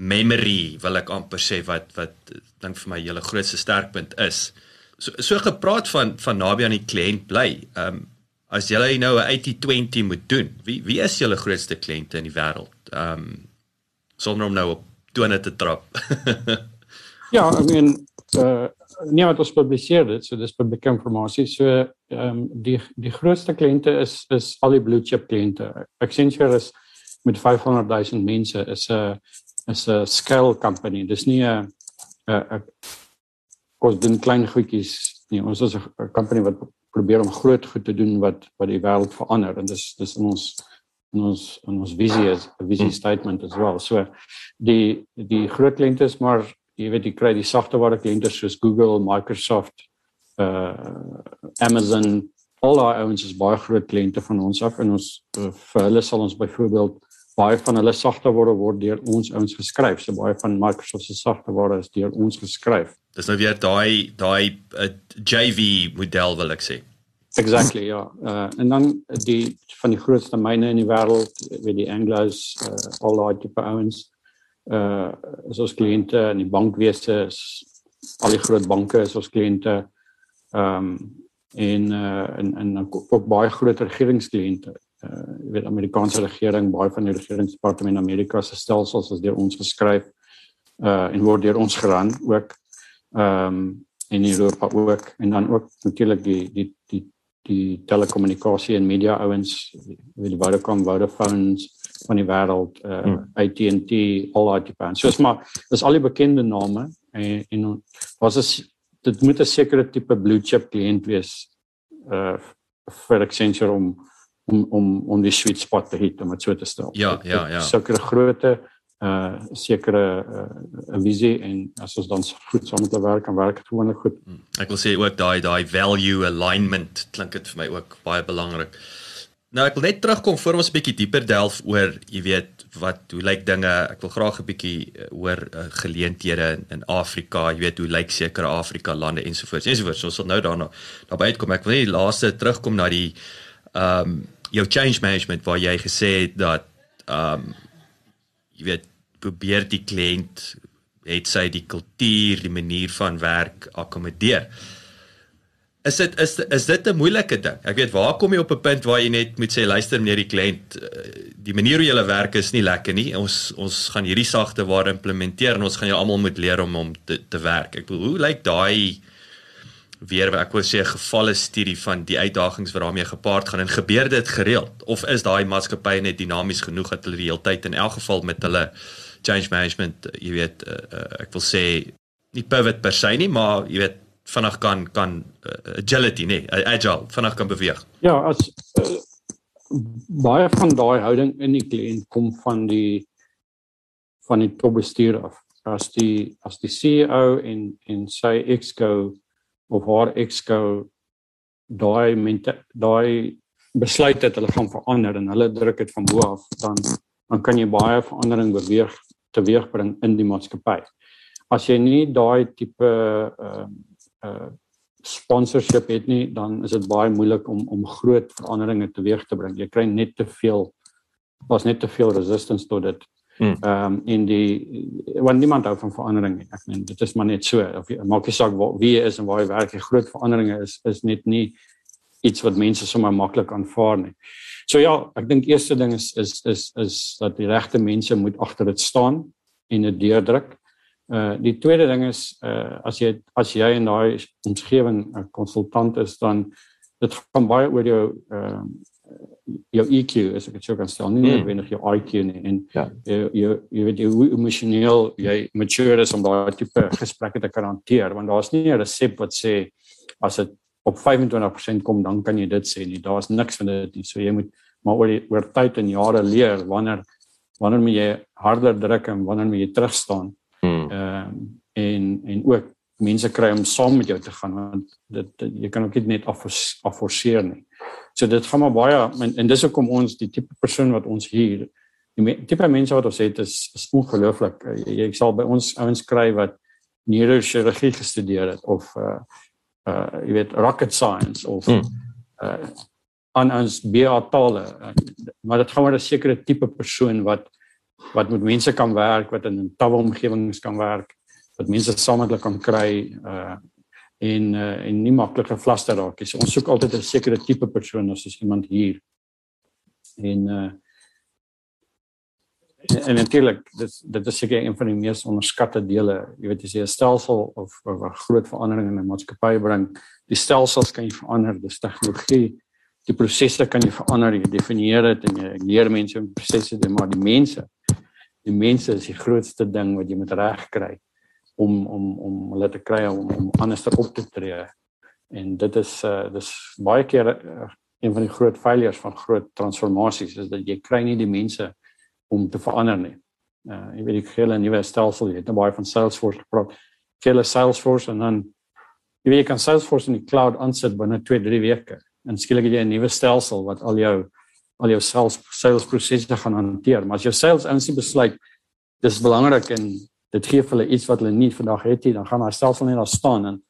Speaker 2: memory wil ek amper sê wat wat dink vir my hele grootste sterkpunt is. So so gepraat van van naby aan die kliënt bly. Ehm um, as jy nou 'n 80/20 moet doen, wie wie is julle grootste kliënte in die wêreld? Ehm um, sonder om nou op tone te trap. [LAUGHS]
Speaker 3: ja, I mean uh nie wat ons publiseer dit, so dis publieke inligting. So ehm um, die die grootste kliënte is is al die blue chip kliënte. Accenture is met 500 000 mense is 'n is 'n scale company. Dis nie 'n 'n ons doen klein goedjies nie. Ons is 'n company wat probeer om groot goed te doen wat wat die wêreld verander. En dis dis in ons in ons in ons visie is 'n visie statement as well. So die die groot kliënte is maar jy weet jy kry die sagteware kliënte soos Google, Microsoft, uh Amazon, al daai ouens is baie groot kliënte van ons af en ons uh, vir hulle sal ons byvoorbeeld baie van hulle sagteware word deur ons ouens geskryf. So baie van Microsoft se sagteware is deur ons geskryf.
Speaker 2: Dis nou weer daai daai uh, JV model wil ek sê.
Speaker 3: Exactly ja. Uh en dan die van die grootste myne in die wêreld, weet die Anglos, uh al daai tipe ouens. Uh is ons kliënte in die bankwese is al die groot banke is ons kliënte. Ehm um, en uh en en ook baie groot regeringskliënte uh jy weet Amerikaanse regering baie van die regeringsdepartement in Amerika se stelsels is deur ons geskryf uh en word deur ons geran ook ehm um, in Europa ook en dan ook natuurlik die die die die telekommunikasie en media ouens wie die Vodacom Vodafone van die wêreld uh hmm. AT&T al daai tipe en soos maar dis al die bekende name en en was is dit moet 'n sekere tipe blue chip kliënt wees uh vir Accenture om om om om die sweet spot te hit om dit so te stel.
Speaker 2: Ja, ja, ja.
Speaker 3: Sekere grootte uh sekere uh, visie en as ons dan goed saam met werk en werk gewoonlik goed. Hmm.
Speaker 2: Ek wil sê ook daai daai value alignment klink dit vir my ook baie belangrik. Nou ek wil net terugkom voor ons 'n bietjie dieper delf oor, jy weet, wat hoe lyk dinge? Ek wil graag 'n bietjie hoor uh, geleenthede in, in Afrika, jy weet, hoe lyk sekere Afrika lande ensovoorts. Ensovoorts. Ons sal nou daarna daarby uitkom. Ek wil net laaste terugkom na die ehm um, jou change management waar jy gesê het dat ehm um, jy weet probeer die kliënt het sy die kultuur, die manier van werk akkommodeer. Is dit is is dit 'n moeilike ding? Ek weet waar kom jy op 'n punt waar jy net moet sê luister meneer die kliënt, eh, die manier hoe jy werk is nie lekker nie. Ons ons gaan hierdie sagte ware implementeer en ons gaan jou almal moet leer om om te te werk. Ek bedoel, hoe lyk daai weer ek wou sê 'n gevalle studie van die uitdagings wat daarmee gepaard gaan en gebeur dit gereeld of is daai maatskappye net dinamies genoeg dat hulle die hele tyd in elk geval met hulle change management, jy weet, uh, ek wil sê nie pivot per se nie, maar jy weet vinnig kan kan uh, agility nê, nee, agile, vinnig kan beweeg.
Speaker 3: Ja, as uh, baie van daai houding in die kliënt kom van die van die topbestuur af. As die as die CEO en en sy exco of haar exco daai daai besluit het hulle gaan verander en hulle druk dit van bo af dan dan kan jy baie verandering beweeg teweegbring in die maatskappy. As jy nie daai tipe uh uh sponsorship het nie, dan is dit baie moeilik om om groot veranderinge teweeg te bring. Jy kry net te veel was net te veel resistance tot dit. Hmm. Ehm um, in die want niemand hou van verandering nie. Ek meen dit is maar net so of jy maak nie saak waar wie is en waar jy werk, die groot veranderinge is is net nie iets wat mense sommer maklik aanvaar nie. So ja, ek dink eerste ding is is is is dat die regte mense moet agter dit staan en dit deurdruk. Uh die tweede ding is uh as jy as jy in daai omgewing 'n konsultant is dan dit gaan baie oor jou ehm uh, jou EQ as ek dit sou kan stel nie mm. noodwendig jou IQ nie en ja. jy jy jy weet hoe emosioneel jy mature is om daai tipe gesprekke te kan hanteer want daar's nie 'n resep wat sê as dit op 25% kom dan kan jy dit sê nie daar's niks van dit nie so jy moet maar oor die, oor tyd en jare leer wanneer wanneer moet jy harder druk en wanneer moet jy terug staan mm. ehm um, en en ook mense kry om saam met jou te gaan want dit, dit jy kan ook net afforceer nie. So dit gaan maar baie en, en dis hoekom ons die tipe persoon wat ons hier die me, tipe mense wat ons het is is ongelooflik. Jy, jy sal by ons ouens kry wat neurochirurgie gestudeer het of uh uh jy weet rocket science of hmm. uh aan ons BA tale. Maar dit gaan oor 'n sekere tipe persoon wat wat met mense kan werk, wat in 'n tawe omgewings kan werk wat mense saam met hulle kan kry uh en uh, en nie maklik gevlaster raak nie. So ons soek altyd 'n sekere tipe persoon as is iemand hier. En uh en natuurlik dit dit is seker een van die mees onderskatte dele. Jy weet as jy 'n stelsel of 'n groot verandering in 'n maatskappy bring, die stelsels kan jy verander, dis tegnologie. Die prosesse kan jy verander, jy definieer dit en jy leer mense om prosesse te maar die mense. Die mense is die grootste ding wat jy moet regkry om om om hulle te kry om om anders op te tree. En dit is uh dis baie keer uh, een van die groot failures van groot transformasies is dat jy kry nie die mense om te verander nie. Uh jy weet ek gee 'n nuwe stelsel, jy het nou baie van Salesforce gepraat. Gee hulle Salesforce en dan jy weet jy kan Salesforce in die cloud aansit binne 2, 3 weke. En skielik het jy 'n nuwe stelsel wat al jou al jou sales sales prosesse gaan hanteer. Maar as jou sales ouens besluit dis belangrik en dit gee vir hulle iets wat hulle nie vandag het nie, dan gaan hulle selfs net daar staan en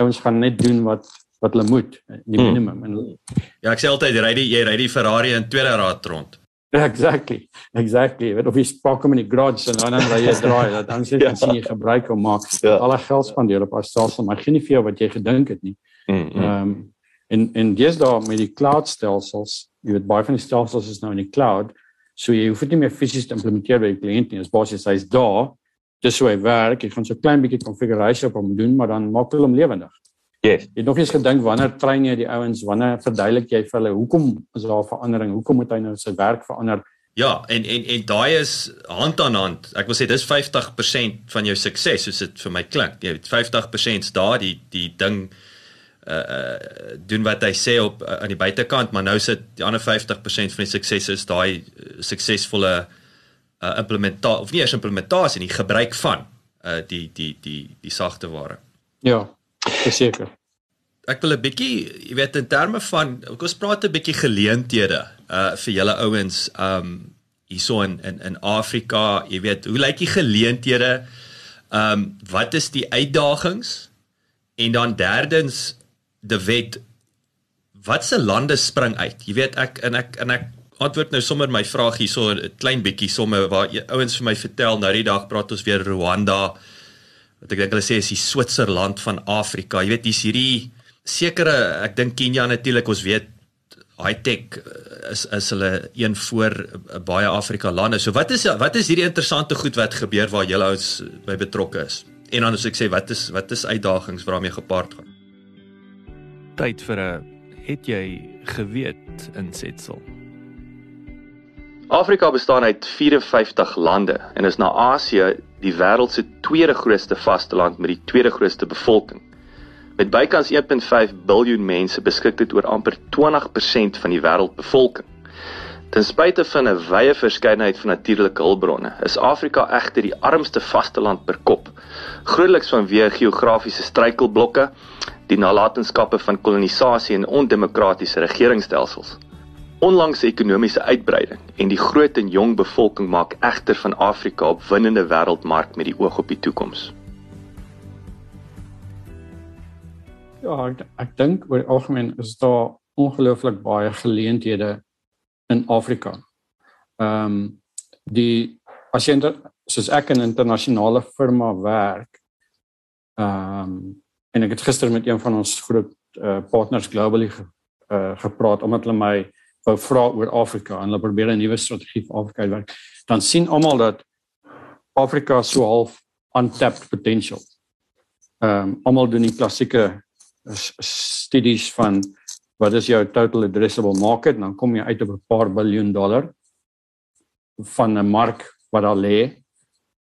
Speaker 3: ouens gaan net doen wat wat hulle moet, die hmm. minimum. Hmm. En,
Speaker 2: ja, ek sê altyd ry die jy ry die Ferrari in tweede raad rond. [LAUGHS]
Speaker 3: Exactly. Exactly. Wat of jy spak hom in die garage en dan ry jy draai, dat dan sê jy [LAUGHS] ja. sien jy gebruik hom maar ja. alle geld spandeer op stelsel, maar geen nie vir jou wat jy gedink het nie. Hmm, hmm. Ehm mm, um, en en daar met die cloud stelsels, jy weet baie van die stelsels is nou in die cloud, so jy hoef dit nie meer fisies te implementeer by die kliënt nie. Dit is basies hy's daar dis hoe hy werk. Jy gaan so klein bietjie konfigurasie op hom doen, maar dan maak hulle hom lewendig.
Speaker 5: Yes.
Speaker 3: Jy het nog eens gedink wanneer train jy die ouens? Wanneer verduidelik jy vir hulle hoekom is daar 'n verandering? Hoekom moet hy nou sy werk verander?
Speaker 2: Ja, en en en daai is hand aan hand. Ek wil sê dis 50% van jou sukses, soos dit vir my klink. Jy weet 50% daar die die ding uh uh doen wat hy sê op uh, aan die buitekant, maar nou sit die ander 50% van die sukses is daai uh, suksesvolle uh uh, implementasie of nie eers implementasie nie, gebruik van uh die die die die sagte ware.
Speaker 3: Ja, verseker.
Speaker 2: Ek wil 'n bietjie, jy weet in terme van kom ons praat 'n bietjie geleenthede uh vir julle ouens um hierso in in in Afrika, jy weet, hoe lyk die geleenthede? Um wat is die uitdagings? En dan derdens die wet watse lande spring uit? Jy weet ek en ek en ek antwoord nou sommer my vraag hierso 'n klein bietjie sommer waar ouens vir my vertel nou die dag praat ons weer Rwanda. Wat ek dink hulle sê is die Switserland van Afrika. Jy weet hier's hierdie sekere ek dink Kenia natuurlik ons weet high tech eh, is is hulle een voor uh, baie Afrika lande. So wat is wat is hierdie interessante goed wat gebeur waar julle ouens by betrokke is? En as ek sê wat is wat is uitdagings waarmee gepaard gaan?
Speaker 5: Tyd vir 'n het jy geweet insetsel
Speaker 2: Afrika bestaan uit 54 lande en is na Asië die wêreld se tweede grootste vasteland met die tweede grootste bevolking. Met bykans 1.5 miljard mense beskik dit oor amper 20% van die wêreldbevolking. Ten spyte van 'n wye verskeidenheid van natuurlike hulpbronne, is Afrika egter die armste vasteland per kop. Grootliks vanweë geografiese struikelblokke, die nalatenskappe van kolonisasie en ondemokratiese regeringsstelsels. Onlangse ekonomiese uitbreiding en die groot en jong bevolking maak egter van Afrika op winnende wêreldmark met die oog op die toekoms.
Speaker 3: Ja, ek, ek dink oor die algemeen is daar ongelooflik baie geleenthede in Afrika. Ehm um, die as jy soos ek in 'n internasionale firma werk, ehm um, en ek het gister met een van ons groot uh, partners globally uh gepraat omdat hulle my wou vra oor Afrika en hulle probeer 'n nuwe strategie vir Afrika uitwerk. Dan sien almal dat Afrika so half untapped potential. Ehm um, almal doen die klassieke studies van wat is jou total addressable market en dan kom jy uit op 'n paar biljoen dollar van 'n mark wat daar lê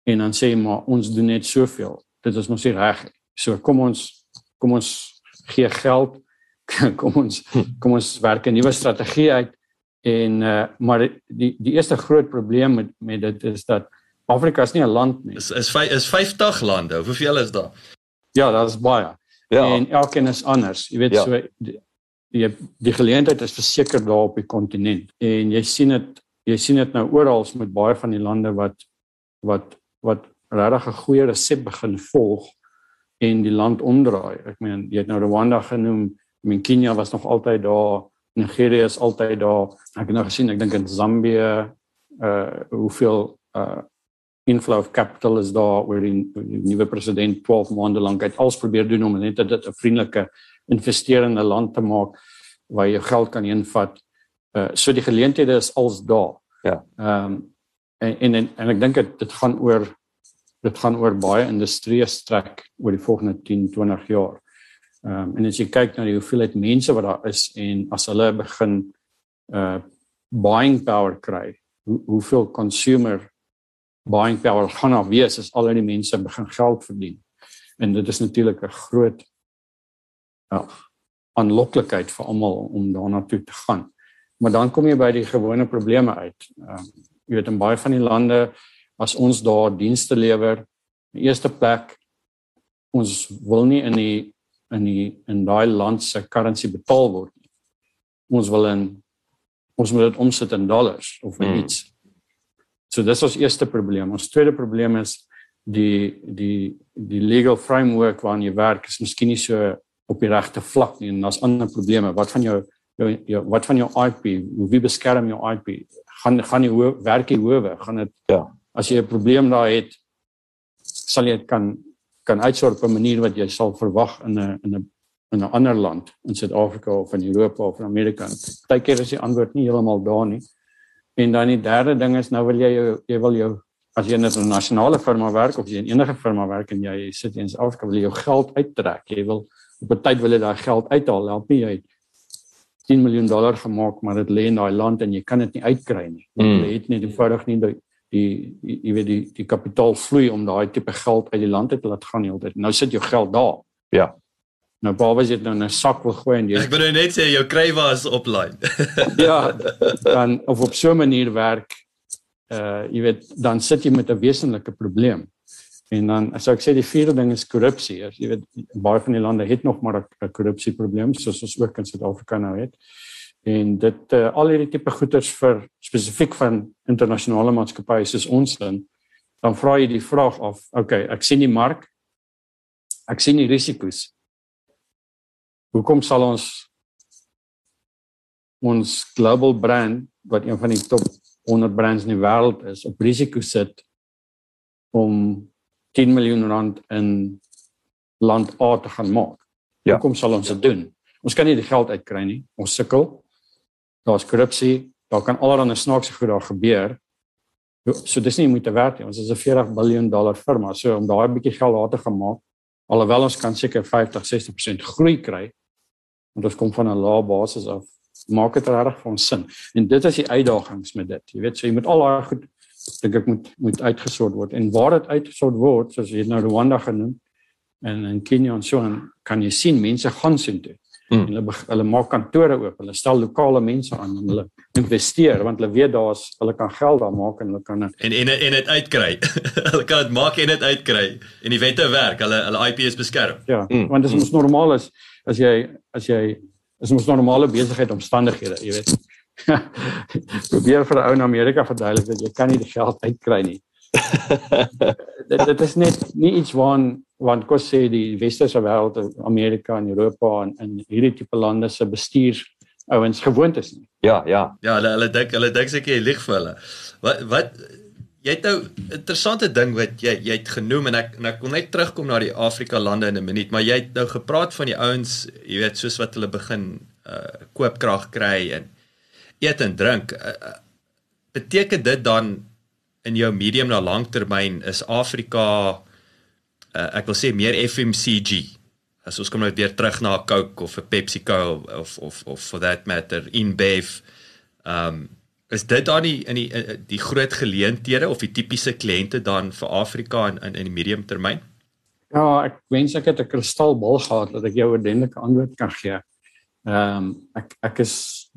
Speaker 3: en dan sê maar ons doen net soveel. Dit is mos nie reg nie. So kom ons kom ons gee geld [LAUGHS] kom ons kom ons werk 'n nuwe strategie uit en uh, maar die die eerste groot probleem met met dit is dat Afrika is nie 'n land nie.
Speaker 2: Is is is 50 lande. Hoeveel is daar?
Speaker 3: Ja, daar is baie. Ja. En elkeen is anders. Jy weet ja. so die, die die geleentheid is verseker daar op die kontinent en jy sien dit jy sien dit nou oral met baie van die lande wat wat wat regtig 'n goeie resep begin volg en die land omdraai. Ek meen jy het nou Rwanda genoem, min Kenia was nog altyd daar, Nigeria is altyd daar. Ek het nou gesien, ek dink in Zambië uh hoeveel uh inflow of capital is daar waar die, die nuwe president 12 maande lank uit alles probeer doen om net dit 'n vriendelike investerende land te maak waar jy geld kan invat. Uh so die geleenthede is als daar.
Speaker 4: Ja.
Speaker 3: Ehm um, en, en en en ek dink dit gaan oor dit gaan oor baie industrie strek oor die volgende 10, 20 jaar. Ehm um, en as jy kyk na die hoeveelheid mense wat daar is en as hulle begin uh buying power kry, hoe, hoeveel consumer buying power gaan af wees as al die mense begin geld verdien. En dit is natuurlik 'n groot ja, aanloklikheid vir almal om daarna toe te gaan. Maar dan kom jy by die gewone probleme uit. Ehm um, jy weet in baie van die lande as ons daar dienste lewer, in eerste plek ons wil nie in die in die in daai land se currency betaal word nie. Ons wil in ons moet dit omsit in dollars of in mm. iets. So dis ons eerste probleem. Ons tweede probleem is die die die legal framework waarin jy werk is miskien nie so op die regte vlak nie en daar's ander probleme. Wat van jou jou, jou wat van jou IP? Hoe wie beskerm jou IP? Gaan gaan die hoe werk die howe? Gaan dit ja. As jy 'n probleem daar het, sal jy dit kan kan uitsorg op 'n manier wat jy sal verwag in 'n in 'n in 'n ander land in Suid-Afrika of in Europa of in Amerika. Partykeer is die antwoord nie heeltemal daar nie. En dan die derde ding is nou wil jy jou, jy wil jou as jy in 'n nasionale firma werk of jy in enige firma werk en jy sit in Suid-Afrika wil jy jou geld uittrek. Jy wil op 'n tyd wil jy daai geld uithaal. Help nie jy 10 miljoen dollar gemaak maar dit lê in daai land en jy kan dit nie uitkry nie. Mm. Jy het nie eenvoudig nie die die jy weet die die kapitaal vloei om daai tipe geld uit die land uit te laat gaan heeltyd. Nou sit jou geld daar.
Speaker 4: Ja.
Speaker 3: Nou baie as jy dit nou in 'n sak wil gooi en jy
Speaker 2: Ek bedoel net sê jou kry was opline. [LAUGHS]
Speaker 3: ja, dan of op so 'n manier werk uh jy weet dan sit jy met 'n wesenlike probleem. En dan as ek sê die vierde ding is korrupsie. Jy weet baie van die lande het nog maar 'n korrupsieprobleem soos ons ook in Suid-Afrika nou het. En dit uh, al hierdie tipe goederes vir spesifiek van internasionale maatskappye soos ons dan dan vra jy die vraag of okay, ek sien die mark. Ek sien die risiko's hoekom sal ons ons global brand wat een van die top 100 brands in die wêreld is op risiko sit om 10 miljoen rand in land A te gaan maak. Ja. Hoekom sal ons dit doen? Ons kan nie die geld uitkry nie. Ons sukkel. Daar's korrupsie. Daar kan allerlei snaakse goed daar gebeur. So dis nie moeite werd nie. Ons is 'n 40 miljard dollar firma. So om daai bietjie geld daar te gaan maak, alhoewel ons kan seker 50 60% groei kry want ons kom van 'n lae basis af maak dit regtig vir ons sin en dit is die uitdagings met dit jy weet so jy moet al daai goed dink ek moet moet uitgesort word en waar dit uitgesort word soos jy nou Rwanda genoem en in Kenia en so en kan jy sien mense gaan sien toe hmm. hulle hulle maak kantore oop hulle stel lokale mense aan en hulle investeer want hulle weet daar's hulle kan geld daar maak en hulle kan
Speaker 2: en en en dit uitkry [LAUGHS] hulle kan dit maak en dit uitkry en die wette werk hulle hulle IP is beskerm
Speaker 3: ja hmm. want dit is ons normaal is as jy as jy is ons normale besigheid omstandighede, jy weet. [LAUGHS] Probeer vir 'n ou in Amerika verduidelik dat jy kan nie die geld uitkry nie. [LAUGHS] dit dit is net nie iets waan want kos sê die westerse wêreld, Amerika en Europa en in hierdie tipe lande se bestuurs ouens gewoond is nie.
Speaker 4: Ja, ja.
Speaker 2: Ja, hulle hulle dink hulle dink seker jy lieg vir hulle. Wat wat jy het nou interessante ding wat jy jy het genoem en ek en ek wil net terugkom na die Afrika lande in 'n minuut, maar jy het nou gepraat van die ouens, jy weet, soos wat hulle begin uh koopkrag kry en eet en drink. Uh, uh, beteken dit dan in jou medium na langtermyn is Afrika uh, ek wil sê meer FMCG. As ons kom nou weer terug na 'n Coke of 'n PepsiCo of of of for that matter InBev. Ehm um, is dit dan die in die in die groot geleenthede of die tipiese kliënte dan vir Afrika in in, in die medium termyn?
Speaker 3: Ja, ek wens ek het 'n kristalbal gehad dat ek jou 'n ordentlike antwoord kan gee. Ehm um, ek ek is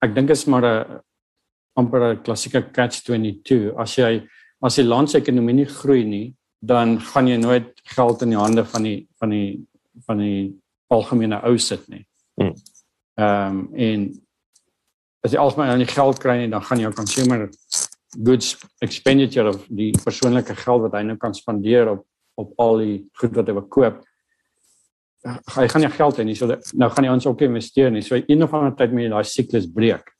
Speaker 3: ek dink is maar 'n amper 'n klassieke catch 22. As jy as die land se ekonomie nie groei nie, dan gaan jy nooit geld in die hande van die van die van die algemene ou sit nie. Hmm. Ehm um, en as jy alsmaar nou nie geld kry nie, dan gaan jou consumer goods expenditure of die persoonlike geld wat hy nou kan spandeer op op al die goed wat hy wil koop. Hy gaan nie geld hê nie, so nou gaan jy ons ook investeer nie. So een of ander tyd moet jy daai siklus breek.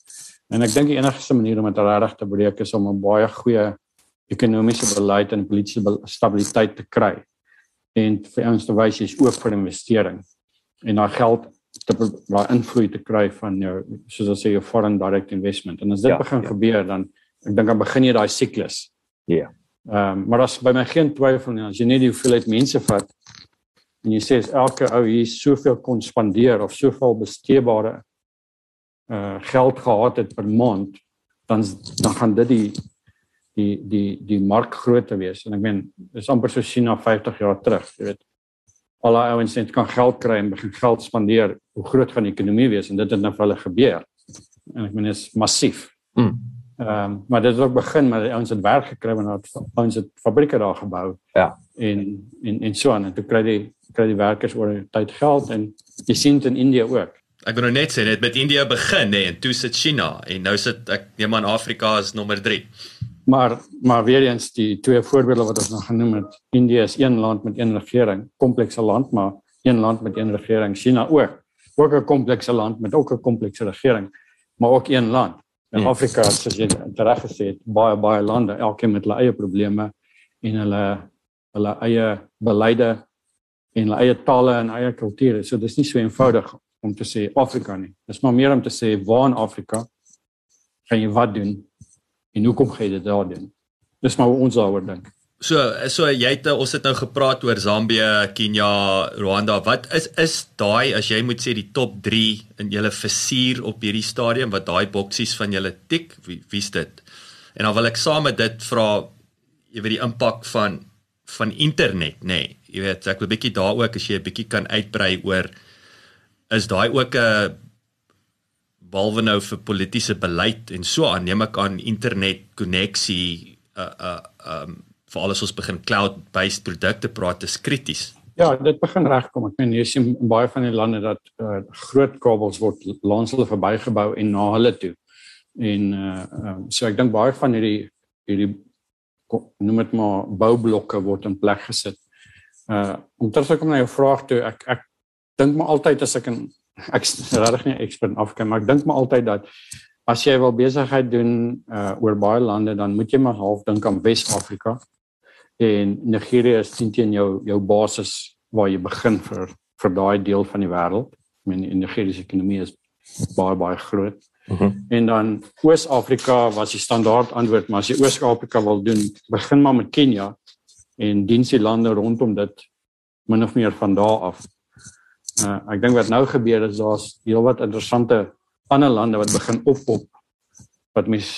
Speaker 3: En ek dink die enigste manier om dit regtig te breek is om 'n baie goeie ekonomiese beleid en politieke stabiliteit te kry. En vir ons te wys is oop vir investering. En daai geld te daai invloed te kry van jou soos ons sê jou foreign direct investment. En as dit ja, begin ja. gebeur dan ek dink dan begin jy daai siklus.
Speaker 4: Ja. Yeah.
Speaker 3: Ehm um, maar as by my geen twyfel nie as jy net die hoeveelheid mense vat en jy sê elke ou hier soveel kon spandeer of soveel besteebare uh geld gehad het per maand dan dan gaan dit die die die die mark groot te wees en ek meen dis amper so China 50 jaar terug jy weet al die ouens net kan geld kry en begin geld spandeer hoe groot gaan die ekonomie wees en dit het nou vir hulle gebeur en ek meen is massief mm. Ehm um, maar dit het ook begin met ons het werk gekry en ons het fabrieke daar gebou.
Speaker 4: Ja.
Speaker 3: En en en so aan en toe kry die kry die werkers oor tyd geld en jy sien dit in Indië ook.
Speaker 2: Ek wil nou net sê net met Indië begin nê en toe sit China en nou sit ek neem aan Afrika is nommer 3.
Speaker 3: Maar maar weer eens die twee voorbeelde wat ons nou genoem het. Indië is een land met een regering, komplekse land, maar een land met een regering. China ook. Ook 'n komplekse land met ook 'n komplekse regering, maar ook een land. In hmm. Afrika, soos jy reg gesê het, baie baie lande, elkeen met hulle eie probleme en hulle hulle eie beleide en hulle eie tale en eie kulture. So dis nie so eenvoudig om te sê Afrika nie. Dis maar meer om te sê waar in Afrika gaan jy wat doen en hoekom gaan jy dit daar doen? Dis maar hoe ons daaroor dink.
Speaker 2: So so jy het ons het nou gepraat oor Zambië, Kenia, Rwanda. Wat is is daai as jy moet sê die top 3 in julle versuur op hierdie stadium wat daai boksies van julle tik? Wie wie's dit? En dan wil ek saam met dit vra jy weet die impak van van internet, nê. Nee. Jy weet ek wil bietjie daar ook as jy 'n bietjie kan uitbrei oor is daai ook 'n behalwe nou vir politieke beleid en so aan neem ek aan internet koneksie uh, uh, um veral as ons begin cloud-based produkte praat, is krities.
Speaker 3: Ja, dit begin regkom. Ek meen jy sien in baie van die lande dat uh, groot kabels word langs hulle verbygebou en na hulle toe. En uh um, so ek dink baie van hierdie hierdie noem dit maar boublokke word in plek gesit. Uh om terug te kom na jou vraag toe, ek ek dink maar altyd as ek 'n ek regtig nie ekspert in Afrika, maar ek dink maar altyd dat as jy wil besigheid doen uh oor baie lande, dan moet jy maar half dink aan Wes-Afrika en Nigerië is teen jou jou basis waar jy begin vir vir daai deel van die wêreld. I mean in Nigerië se ekonomie is baie baie groot. Uh mhm. -huh. En dan Oos-Afrika was die standaard antwoord, maar as jy Oos-Afrika wil doen, begin maar met Kenia en dien die lande rondom dit min of meer van daar af. Uh, ek dink wat nou gebeur is daar's heelwat interessante ander lande wat begin oppop wat mens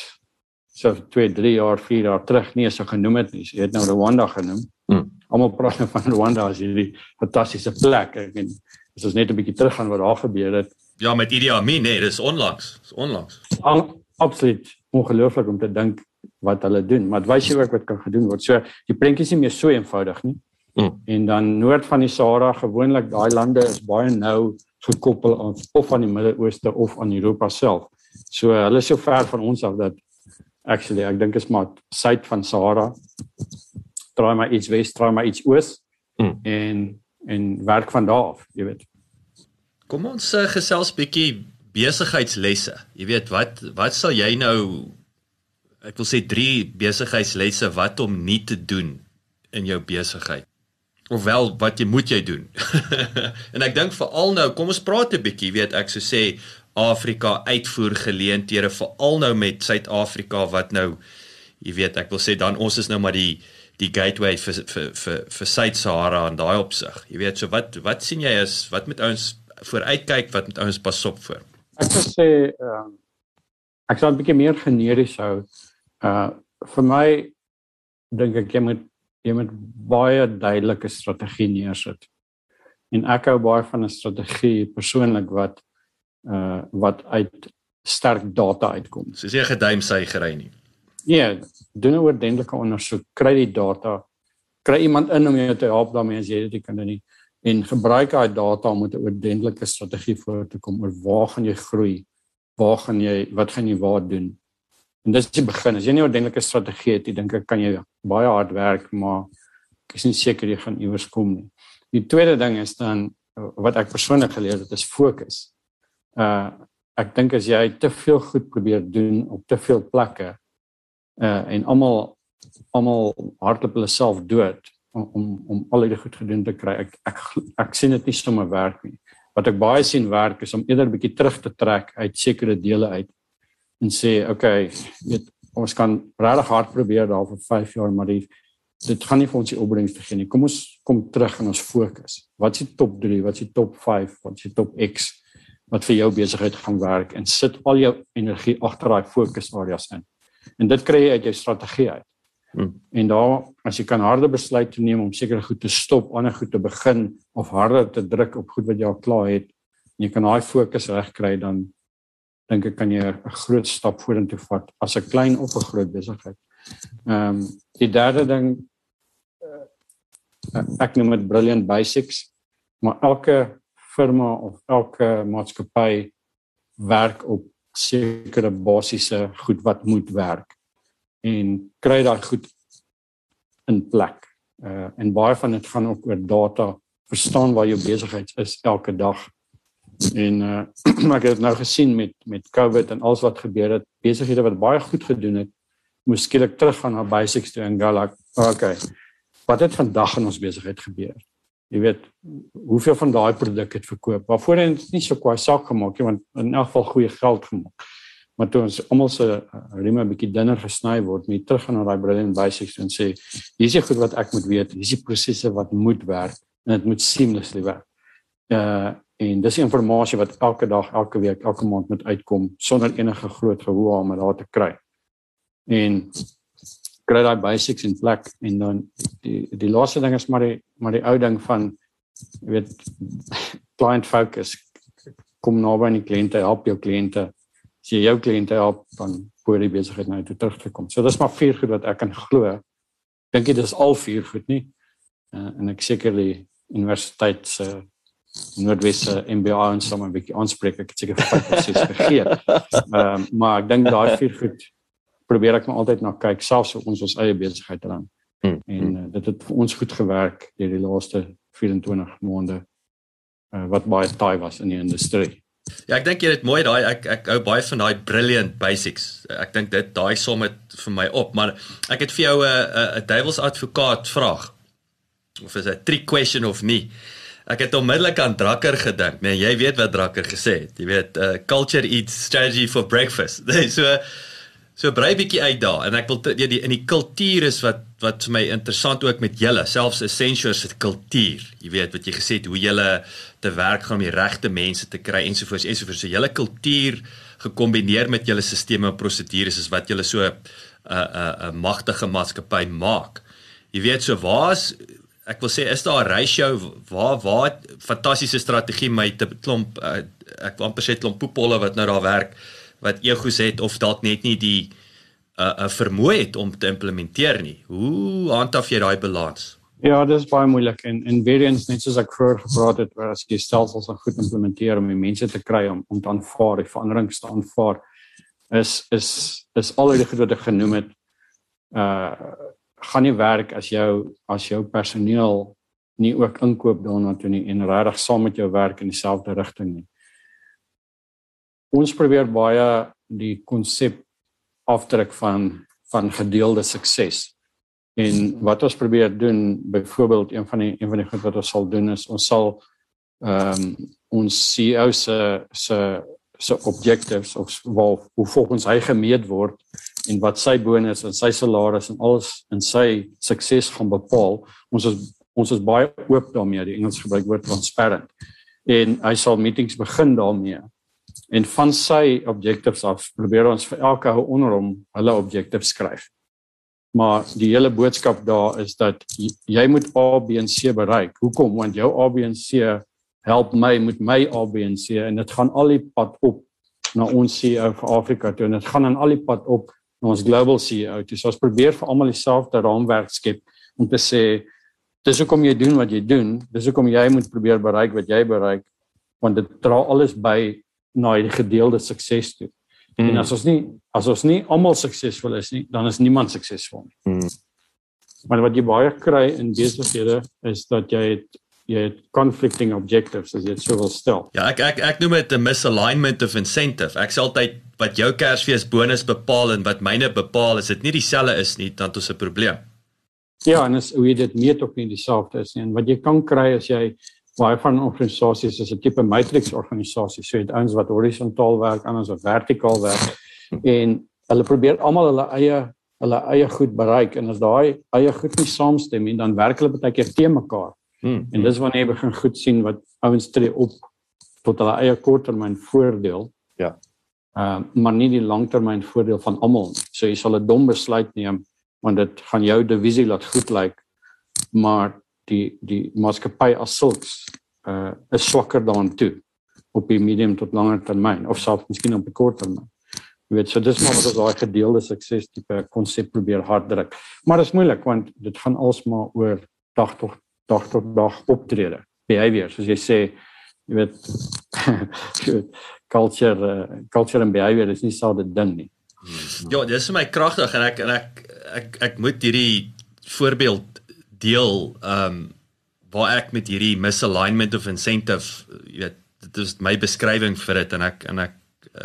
Speaker 3: so 2, 3 jaar, 4 jaar terug nie so genoem het nie. Jy het nou Rwanda genoem. Hmm. Almal praat nou van Rwanda as hierdie fantastiese plek. Ek meen, as ons net 'n bietjie teruggaan wat daar gebeur het.
Speaker 2: Ja, met Idi Amin, nee, dis onlangs. Dis onlangs.
Speaker 3: Al, absoluut ongelooflik om te dink wat hulle doen, maar dit wys jou ook wat kan gedoen word. So die prentjie is nie meer so eenvoudig nie. Hmm. En dan noord van die Sahara, gewoonlik daai lande is baie nou gekoppel aan of aan die Midde-Ooste of aan Europa self. So hulle is so ver van ons af dat actually ek dink is maar suid van Sahara draai maar iets wes draai maar iets oos mm. en en werk van daar af jy weet
Speaker 2: kom ons uh, gesels bietjie besigheidslesse jy weet wat wat sal jy nou ek wil sê drie besigheidslesse wat om nie te doen in jou besigheid of wel wat jy moet jy doen. [LAUGHS] en ek dink veral nou, kom ons praat 'n bietjie, weet ek sou sê Afrika uitvoer geleenthede veral nou met Suid-Afrika wat nou jy weet ek wil sê dan ons is nou maar die die gateway vir vir vir vir Suid-Sahara en daai opsig. Jy weet so wat wat sien jy is wat met ouens vooruitkyk wat met ouens pas op voor.
Speaker 3: Ek sou sê uh, ek sal 'n bietjie meer generies hou. Uh vir my dink ek jy moet jy moet baie duidelike strategie neersit. En ek hou baie van 'n strategie persoonlik wat uh wat uit sterk data uitkom.
Speaker 2: Soos jy geduim sy gery nie.
Speaker 3: Nee, doen 'n ordentlike ondersoek, kry die data, kry iemand in om jou te help daarmee as jy dit kan doen nie en gebruik daai data om 'n ordentlike strategie voor te kom oor waar gaan jy groei? Waar gaan jy wat gaan jy waar doen? En dis die begin. As jy nie 'n ordentlike strategie het, dink ek kan jy baie hard werk, maar ek is nie seker jy gaan iewers kom nie. Die tweede ding is dan wat ek persoonlik geleer het, is fokus. Uh ek dink as jy te veel goed probeer doen op te veel plekke uh en almal almal hardloop hulle self dood om om, om al hierdie goed gedoen te kry. Ek ek ek sien dit nie sommer werk nie. Wat ek baie sien werk is om eerder bietjie terug te trek uit sekere dele uit en sê okay, weet ons kan regtig hard probeer daar vir 5 jaar, maar die dit gaan nie vir ons die opbrengs gee nie. Kom ons kom terug en ons fokus. Wat is die top 3? Wat is die top 5? Wat is die top X wat vir jou besigheid gaan werk en sit al jou energie agter daai fokusareas in. En dit kry jy uit jou strategie uit. Hmm. En daar as jy kan harde besluite neem om seker goed te stop, ander goed te begin of harder te druk op goed wat jy al klaar het, en jy kan daai fokus regkry dan dink ek kan jy 'n groot stap vorentoe vat as 'n klein of 'n groot besigheid. Ehm um, die derde ding uh, ek noem dit brilliant basics, maar elke firma of elke maatskappy werk op sekere basiese goed wat moet werk en kry daai goed in plek. Uh en baie van dit gaan ook oor data, verstaan waar jou besigheid is elke dag. En uh [CLEARS THROAT] ek het nou gesien met met COVID en alles wat gebeur het, besighede wat baie goed gedoen het, moes skielik teruggaan na basics toe en gou like, okay. Wat het vandag in ons besigheid gebeur? Jy weet, hoeveel van daai produk het verkoop? Waarvoor het dit nie so kwai saak gemaak nie, want in elk geval goeie geld gemaak maar toe ons almal se uh, rime 'n bietjie dunner gesny word, moet terug gaan na daai brilliant basics en sê hier's die goed wat ek moet weet, hier's die prosesse wat moet werk en dit moet seamlessly werk. Uh en dis inligting wat elke dag, elke week, elke maand moet uitkom sonder enige groot gehoor om dit te kry. En kry daai basics in plek en dan die die laaste ding is maar die maar die ou ding van jy weet [LAUGHS] client focus kom naby aan die kliënte, help jou kliënte as jy jou kliënte help dan voor die besigheid nou toe terug te kom. So dis maar vier goed wat ek kan glo. Dink jy dis al vier goed nie? Uh, en ek seker die universiteit se uh, Noordwesse MBA en sommer 'n bietjie aanspreek. Ek het seker presies vergeet. Ehm um, maar ek dink daai vier goed probeer ek maar altyd na kyk selfs op ons ons eie besigheid dan. Hmm. En uh, dit het vir ons goed gewerk deur die laaste 24 maande uh, wat baie taai was in die industrie.
Speaker 2: Ja, ek dink jy het mooi daai ek ek hou baie van daai brilliant basics. Ek dink dit daai som het vir my op, maar ek het vir jou 'n 'n 'n duiwels advokaat vraag. Of is dit 'n trick question of nie? Ek het onmiddellik aan Drakker gedink. Nee, jy weet wat Drakker gesê het. Jy weet, uh, culture eats strategy for breakfast. [LAUGHS] so So brei bietjie uit daar en ek wil die, die in die kultuur is wat wat vir my interessant ook met julle, selfs Essentials se kultuur. Jy weet wat jy gesê het hoe julle te werk gaan om die regte mense te kry ensovoorts ensovoorts. So julle kultuur gekombineer met julle stelsels en prosedures is wat julle so 'n 'n 'n magtige maatskappy maak. Jy weet so waar's ek wil sê is daar 'n ratio waar waar fantastiese strategie met 'n klomp uh, ek wil amper sê klomp poepolle wat nou daar werk wat egos het of dalk net nie die 'n uh, 'n uh, vermoë het om te implementeer nie. Hoe handhaaf jy daai balans?
Speaker 3: Ja, dit is baie moeilik en en weer eens net soos ek vroeër gepraat het, waar as jy stelsels goed implementeer om die mense te kry om om te aanvaar, die veranderings te aanvaar, is is is al die goed wat ek genoem het uh gaan nie werk as jou as jou personeel nie ook inkoop daarna toe nie en regtig saam met jou werk in dieselfde rigting nie ons probeer baie die konsep afdruk van van gedeelde sukses. En wat ons probeer doen, byvoorbeeld een van die een van die goed wat ons sal doen is ons sal ehm um, ons CEO se se se objectives of waar hoe volgens hy gemeet word en wat sy bonus en sy salaris en alles in sy sukses gaan bepaal. Ons is ons is baie oop daarmee. Die Engels gebruik woord transparent. En hy sal meetings begin daarmee. En van sy objectives af probeer ons vir elke hou onder hom hulle objectives skryf. Maar die hele boodskap daar is dat jy moet A, B en C bereik. Hoekom? Want jou A, B en C help my met my A, B en C en dit gaan al die pad op na ons CEO vir Afrika toe en dit gaan aan al die pad op ons global CEO. Dis ons probeer vir almal dieselfde raamwerk skep om te sê dis hoekom jy doen wat jy doen. Dis hoekom jy moet probeer bereik wat jy bereik want dit dra alles by na die gedeelde sukses toe. Mm. En as ons nie as ons nie almal suksesvol is nie, dan is niemand suksesvol nie. Mm. Maar wat jy baie kry in besighede is dat jy het jy het conflicting objectives as jy dit sou wil stel.
Speaker 2: Ja, ek ek ek noem dit 'n misalignment of incentive. Ek sê altyd wat jou Kersfees bonus bepaal en wat myne bepaal, as dit nie dieselfde is nie, dan het ons 'n probleem.
Speaker 3: Ja, en as hoe jy dit meet ook nie dieselfde is nie. En wat jy kan kry as jy baie van organisasies is 'n tipe matrix organisasie. So jy het ouens wat horisontaal werk, anders wat vertikaal werk en hulle probeer almal hulle eie hulle eie goed bereik en as daai eie goed nie saamstem nie, dan werk hulle baie keer te mekaar. Hmm. En dis wanneer jy begin goed sien wat ouens tree op tot hulle eie korttermyn voordeel.
Speaker 2: Ja.
Speaker 3: Ehm uh, maar nie die langtermyn voordeel van almal. So jy sal 'n dom besluit neem want dit gaan jou divisie laat goed lyk. Maar die die maatskappy as sulks uh is swakker daarin toe op die medium tot langer termyn of selfs miskien op die kort termyn. Jy weet, so dis maar wat ons daai gedeelde sukses tipe konsep probeer hard druk. Maar dit is moeilik want dit gaan alsmaar oor dag tot dag tot dag optrede. Behavior, soos jy sê, jy weet culture uh, culture and behavior is nie 'n ding nie.
Speaker 2: Ja, dis vir my kragtig en ek en ek ek ek moet hierdie voorbeeld deel ehm um, waar ek met hierdie misalignment of incentive, jy weet, dit is my beskrywing vir dit en ek en ek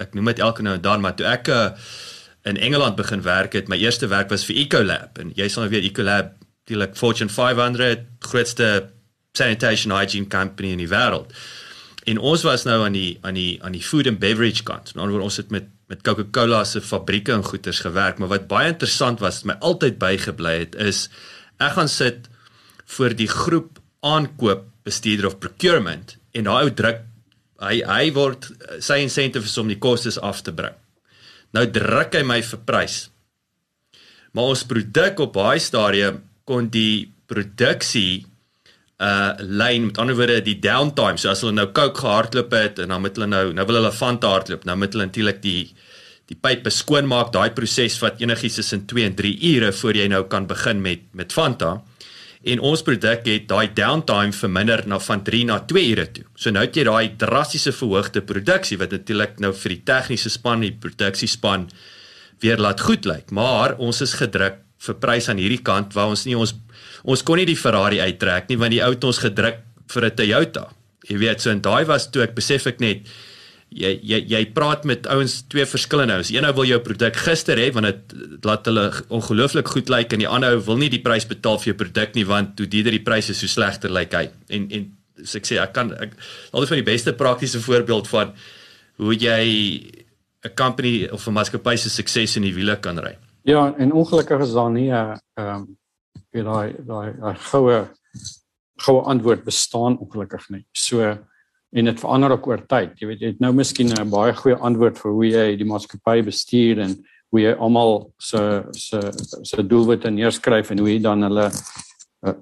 Speaker 2: ek noem dit elke nou en dan, maar toe ek uh, in Engeland begin werk het, my eerste werk was vir Ecolab en jy sal nou weet Ecolab die like Fortune 500 grootste sanitation hygiene company in die wêreld. En ons was nou aan die aan die aan die food and beverage kant. Nou word ons het met met Coca-Cola se fabrieke en goederes gewerk, maar wat baie interessant was, my altyd bygebly het is ek gaan sit vir die groep aankoop bestuurder of procurement en daai ou druk hy hy word sy incentive is om die kostes af te bring. Nou druk hy my vir prys. Maar ons produk op daai stadium kon die produksie uh lyn met ander woorde die downtime so as hulle nou Coke gehardloop het en dan moet hulle nou nou wil hulle Fanta hardloop nou moet hulle natuurlik die die pype skoon maak daai proses vat enigiets tussen 2 en 3 ure voor jy nou kan begin met met Fanta. En ons produk het daai downtime verminder na van 3 na 2 ure toe. So nou het jy daai drastiese verhoogde produksie wat natuurlik nou vir die tegniese span die produksiespan weer laat goed lyk. Maar ons is gedruk vir prys aan hierdie kant waar ons nie ons ons kon nie die Ferrari uittrek nie want die ou het ons gedruk vir 'n Toyota. Jy weet, so en daai was toe ek besef ek net jy jy jy praat met ouens twee verskillende ouens. Een ou wil jou produk gister hê want dit laat hulle ongelooflik goed lyk en die ander ou wil nie die prys betaal vir jou produk nie want hoe duurder die pryse so slegter lyk hy. En en so ek sê ek kan ek altyd van die beste praktiese voorbeeld van hoe jy 'n company of 'n maatskappy se sukses in die wiele kan ry.
Speaker 3: Ja, en ongelukkig is daar nie 'n ehm um, weet daai daai goue goue antwoord bestaan ongelukkig nie. So en dit verander ook oor tyd. Jy weet jy het nou miskien 'n baie goeie antwoord vir hoe jy die maatskappy bestuur en hoe jy almal se se se doelwitte neerskryf en hoe jy dan hulle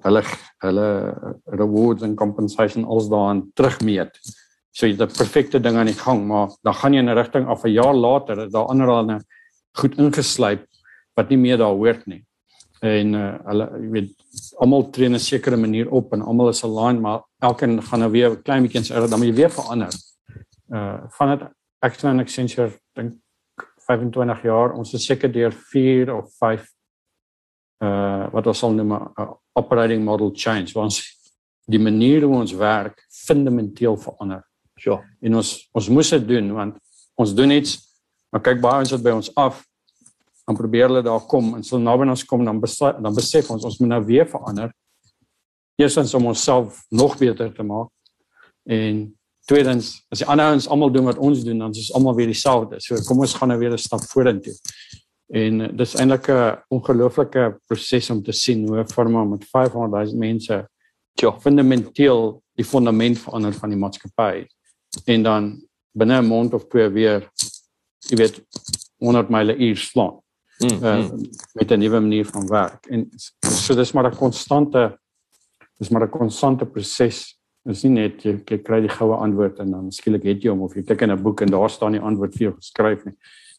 Speaker 3: hulle hulle rewards en compensation als daan terugmeet. So jy het 'n perfekte ding aan die gang, maar dan gaan jy in 'n rigting af 'n jaar later, daar ander al goed ingeslyp wat nie meer daar hoort nie. En uh, hulle jy weet almal tree in 'n sekere manier op en almal is aligned maar elkeen gaan nou weer 'n klein bietjie se dan moet jy weer verander. Uh van dit Acton Accenture dink 25 jaar ons is seker deur 4 of 5 uh wat ons sal noem 'n operating model change ons die manier hoe ons werk fundamenteel verander.
Speaker 2: Ja,
Speaker 3: en ons ons moes dit doen want ons doen iets maar kyk baie ons wat by ons af dan probeer hulle daar kom en so naby ons kom dan besef, dan besef ons ons moet nou weer verander. Eerstens om onsself nog beter te maak en tweedens as die ander ons almal doen wat ons doen dan is ons almal weer dieselfde. So kom ons gaan nou weer 'n stap vorentoe. En uh, dis eintlik 'n ongelooflike proses om te sien hoe 'n firma met 500 000 mense ja fundamenteel die fundament verander van die maatskappy en dan binne 'n maand of twee weer jy weet 100 myle uur slaan mm, uh, mm. met 'n nuwe manier van werk en so dis maar 'n konstante dis maar 'n konstante proses is nie net jy, jy kry die goue antwoord en dan skielik het jy hom of jy kyk in 'n boek en daar staan die antwoord vir jou geskryf nie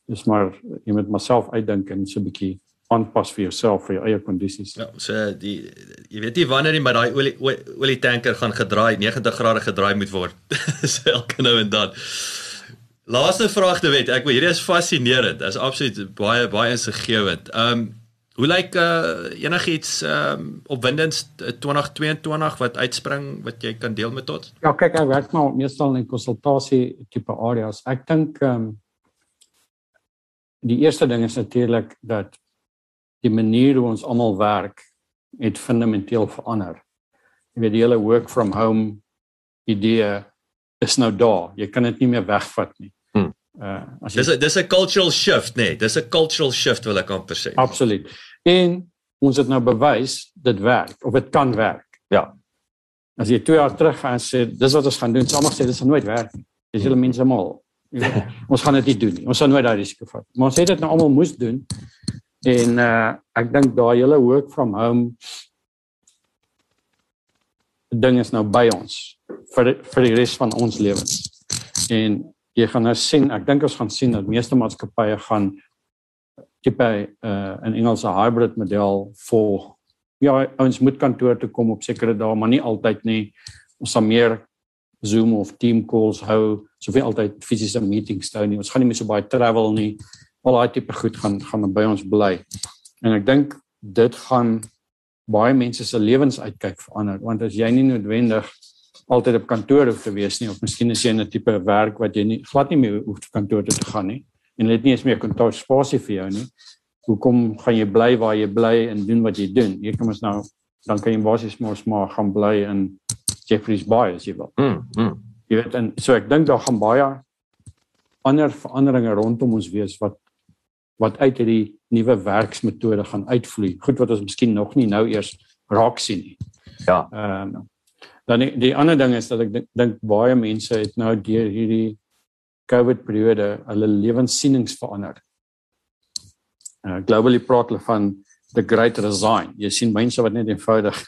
Speaker 3: dis maar jy moet myself uitdink en so 'n bietjie aanpas vir jouself vir jou eie kondisies.
Speaker 2: Ja, so die jy weet nie wanneer nie maar daai olie olie tanker gaan gedraai 90 grade gedraai moet word. [LAUGHS] so elke nou en dan. Laaste vraag te wet. Ek weet hierdie is fascinerend. Dit is absoluut baie baie insiggewend. Ehm um, hoe lyk uh, enigiets ehm um, opwindends 2022 wat uitspring wat jy kan deel met ons?
Speaker 3: Ja, kyk ek werk maar meestal in konsultasie tipe areas. Ek dink ehm um, die eerste ding is natuurlik dat die manier hoe ons almal werk het fundamenteel verander. Jy weet die hele work from home idee is nou daar. Jy kan dit nie meer wegvat nie. Hmm.
Speaker 2: Uh as jy Dis 'n dis 'n cultural shift, nee. Dis 'n cultural shift wil ek amper sê.
Speaker 3: Absoluut. En ons het nou bewys dit werk of dit kan werk.
Speaker 2: Ja.
Speaker 3: As jy 2 jaar terug gaan sê dis wat ons gaan doen, sommige sê dis gaan nooit werk nie. Dis hele mense mal. [LAUGHS] ons gaan dit nie doen nie. Ons sal nooit daai risiko vat. Maar ons het dit nou almal moes doen. En uh ek dink daai hele work from home ding is nou by ons vir vir die res van ons lewens. En jy gaan nou sien, ek dink ons gaan sien dat meeste maatskappye gaan tipe uh 'n Engelse hybrid model volg. Ja, ons moet kantoor toe kom op sekere dae, maar nie altyd nie. Ons sal meer Zoom of team calls hou, soveel altyd fisiese meetings hou nie. Ons gaan nie meer so baie travel nie al daai tipe goed gaan gaan by ons bly. En ek dink dit gaan baie mense se lewens uitkyk verander want as jy nie noodwendig altyd op kantoor hoef te wees nie of miskien is jy in 'n tipe werk wat jy nie glad nie meer hoef kantoor toe te gaan nie en dit nie eens meer kantoor spasie vir jou nie. Hoekom gaan jy bly waar jy bly en doen wat jy doen? Jy kan mos nou dan kan jy basies mos maar gaan bly in Jeffrey's Bay as jy wil. Mm. mm. Jy weet en so ek dink daar gaan baie ander veranderinge rondom ons wees wat wat uit hierdie nuwe werksmetode gaan uitvloei. Goed wat ons miskien nog nie nou eers raak sien nie.
Speaker 2: Ja. Ehm
Speaker 3: um, dan die, die ander ding is dat ek dink, dink baie mense het nou deur hierdie COVID periode hulle lewensienings verander. Uh globally praat hulle van the great resign. Jy sien mense wat net eenvoudig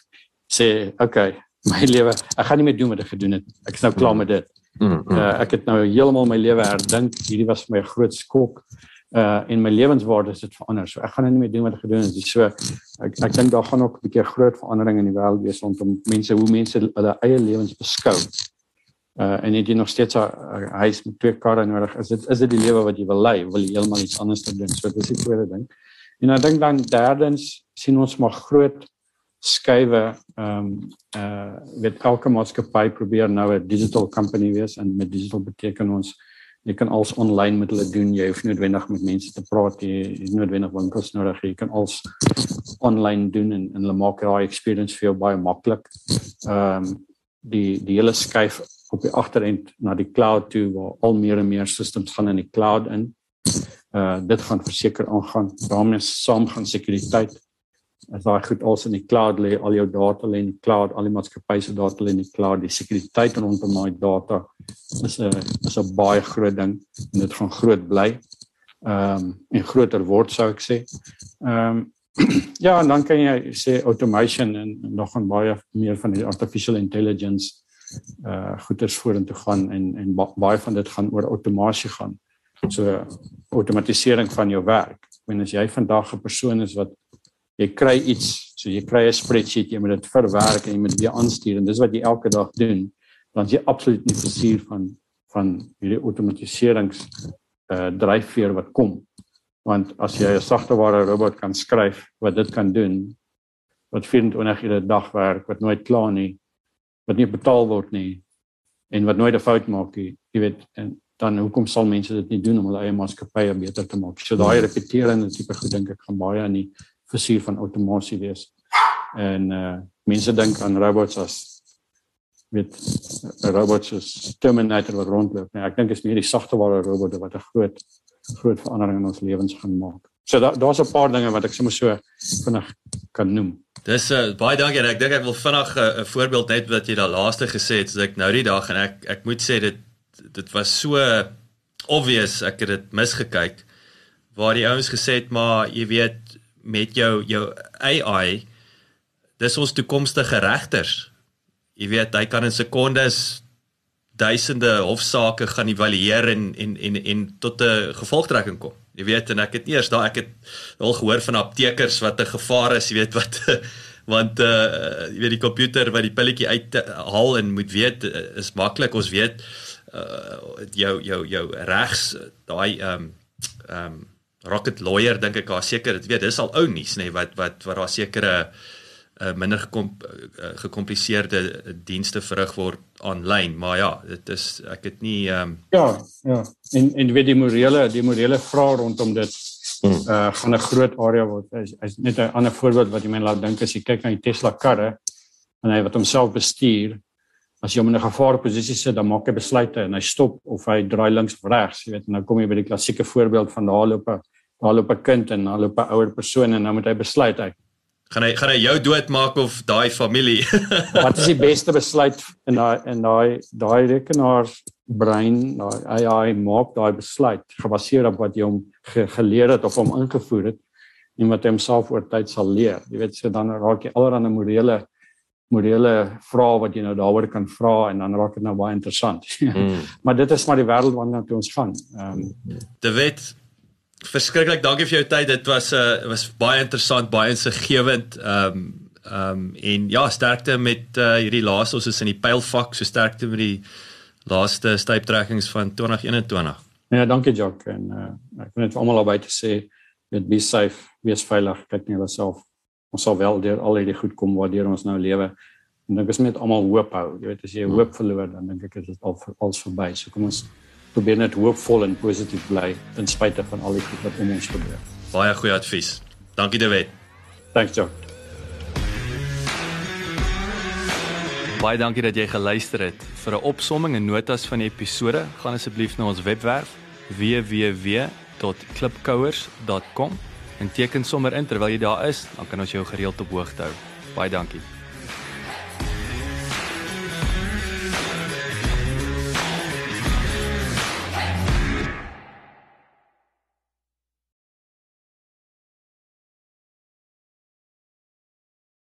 Speaker 3: sê, okay, [LAUGHS] my lewe, ek gaan nie meer doen wat ek gedoen het. Ek is nou klaar met dit. Mm -hmm. uh, ek het nou heeltemal my lewe herdink. Hierdie was vir my 'n groot skok uh en my lewenswaardes het verander. So ek gaan nou nie meer doen wat ek gedoen het nie. So ek ek dink daar gaan ook 'n bietjie groot verandering in die wêreld wees rondom mense hoe mense hulle eie lewens beskou. Uh en het jy nog steeds 'n huis met twee karre nodig? Is dit is dit die lewe wat jy wil lei? Wil jy heeltemal iets anders doen? So dis die tweede ding. En ek dink dan derdens sien ons maar groot skuwe ehm um, uh met elke maatskappy probeer nou 'n digital company wees en met digital beteken ons jy kan als online met hulle doen jy hoef nie noodwendig met mense te praat jy het noodwendig winkels nodig jy kan als online doen en en hulle maak daai experience vir jou baie maklik. Ehm um, die die hele skuif op die agterend na die cloud toe waar al meer en meer systems gaan in die cloud in. Uh dit gaan verseker aangaan. daarmee saam gaan sekuriteit as daai goed als in die cloud lê, al jou data lê in die cloud, al die maatskappye se data lê in die cloud, die sekuriteit rondom daai data is 'n is 'n baie groot ding en dit gaan groot bly. Ehm um, en groter word sou ek sê. Ehm um, [CLEARS THROAT] ja, en dan kan jy sê automation en, en nog 'n baie meer van die artificial intelligence uh goeders vorentoe gaan en en baie van dit gaan oor outomasie gaan. So outomatisering van jou werk. Meen as jy vandag 'n persoon is wat jy kry iets, so jy kry 'n spreadsheet, jy moet dit verwerk en jy moet dit weer aanstuur en dis wat jy elke dag doen, dan is jy absoluut nie versuur van van hierdie outomatiserings uh dryfveer wat kom. Want as jy 'n sagteware robot kan skryf wat dit kan doen, wat 24 ure 'n dag werk, wat nooit klaar nie, wat nie betaal word nie en wat nooit 'n fout maak nie, jy weet, en dan hoekom sal mense dit nie doen om hulle eie maatskappye beter te maak? So daai repeterende tipe goed dink ek gaan baie aan die versuur van outomasie wees. En uh mense dink aan robots as met 'n robot soos Terminator wat rondloop. Nee, ek dink is meer die sagteware robotte wat 'n groot groot verandering in ons lewens gaan maak. So daar daar's 'n paar dinge wat ek sommer so vinnig kan noem.
Speaker 2: Dis uh, baie dankie en ek dink ek wil vinnig eh, 'n uh, voorbeeld net wat jy daar laaste gesê het, so ek nou die dag en ek ek moet sê dit dit was so obvious ek het dit misgekyk waar die ouens gesê het maar jy weet met jou jou AI dis ons toekomstige regters. Jy weet hy kan in sekondes duisende hofsaake gaan evalueer en en en en tot 'n gevolgtrekking kom. Jy weet en ek het eers daai ek het al gehoor van aptekers wat 'n gevaar is, jy weet wat [LAUGHS] want uh jy weet die komputer wat die pilletjie uithaal en moet weet uh, is maklik ons weet uh jou jou jou regs daai ehm um, ehm um, rocket lawyer dink ek daar seker dit weet dis al ou nuus nê nee, wat wat wat daar sekere uh uh, minder gekom, uh, gekompliseerde dienste verrig word aanlyn maar ja dit is ek het nie um...
Speaker 3: ja ja. En en weet die morele die morele vraag rondom dit hmm. uh gaan 'n groot area word. Is, is net 'n ander voorbeeld wat jy my laat dink as jy kyk na die Tesla karre en hy wat homself bestuur as jy hom in 'n gevaarlike posisie sit dan maak hy besluite en hy stop of hy draai links of regs jy weet. En nou kom jy by die klassieke voorbeeld van daar loop 'n daar loop 'n kind en daar loop 'n ouer persoon en nou moet hy besluit ek
Speaker 2: gaan hy gaan hy jou doodmaak of daai familie? [LAUGHS]
Speaker 3: Wat is die beste besluit in daai in daai daai rekenaar brein, daai AI maak daai besluit gebaseer op wat jy hom ge, geleer het of hom ingevoer het en wat hy homself oor tyd sal leer. Jy weet so dan raak jy allerlei morele morele vrae wat jy nou daaroor kan vra en dan raak dit nou baie interessant. [LAUGHS] Mm. maar dit is maar die wêreld waarna ons gaan. Ehm um,
Speaker 2: Dit weet verskriklik dankie vir jou tyd. Dit was 'n uh, was baie interessant, baie insiggewend. Ehm um, ehm um, en ja, sterkte met uh, hierdie laaste ons is in die pylfak, so sterkte met die laaste styptrekkings van 2021.
Speaker 3: Ja, dankie Jock en uh, ek wil net vir almal albei te sê, weet be safe, wees veilig, kyk net jouself. Ons sal wel deur al hierdie goed kom waardeur ons nou lewe. En dink as net almal hoop hou. Jy weet as jy hoop verloor, dan dink ek is dit al als verby. So kom ons probeer net hoopvol en positief bly ten spyte van al die goed wat om ons gebeur.
Speaker 2: Baie goeie advies. Dankie David.
Speaker 3: Thanks John.
Speaker 5: Baie dankie dat jy geluister het. Vir 'n opsomming en notas van die episode, gaan asseblief na ons webwerf www.klipkouers.com en teken sommer in terwyl jy daar is, dan kan ons jou gereeld op hoogte hou. Baie dankie.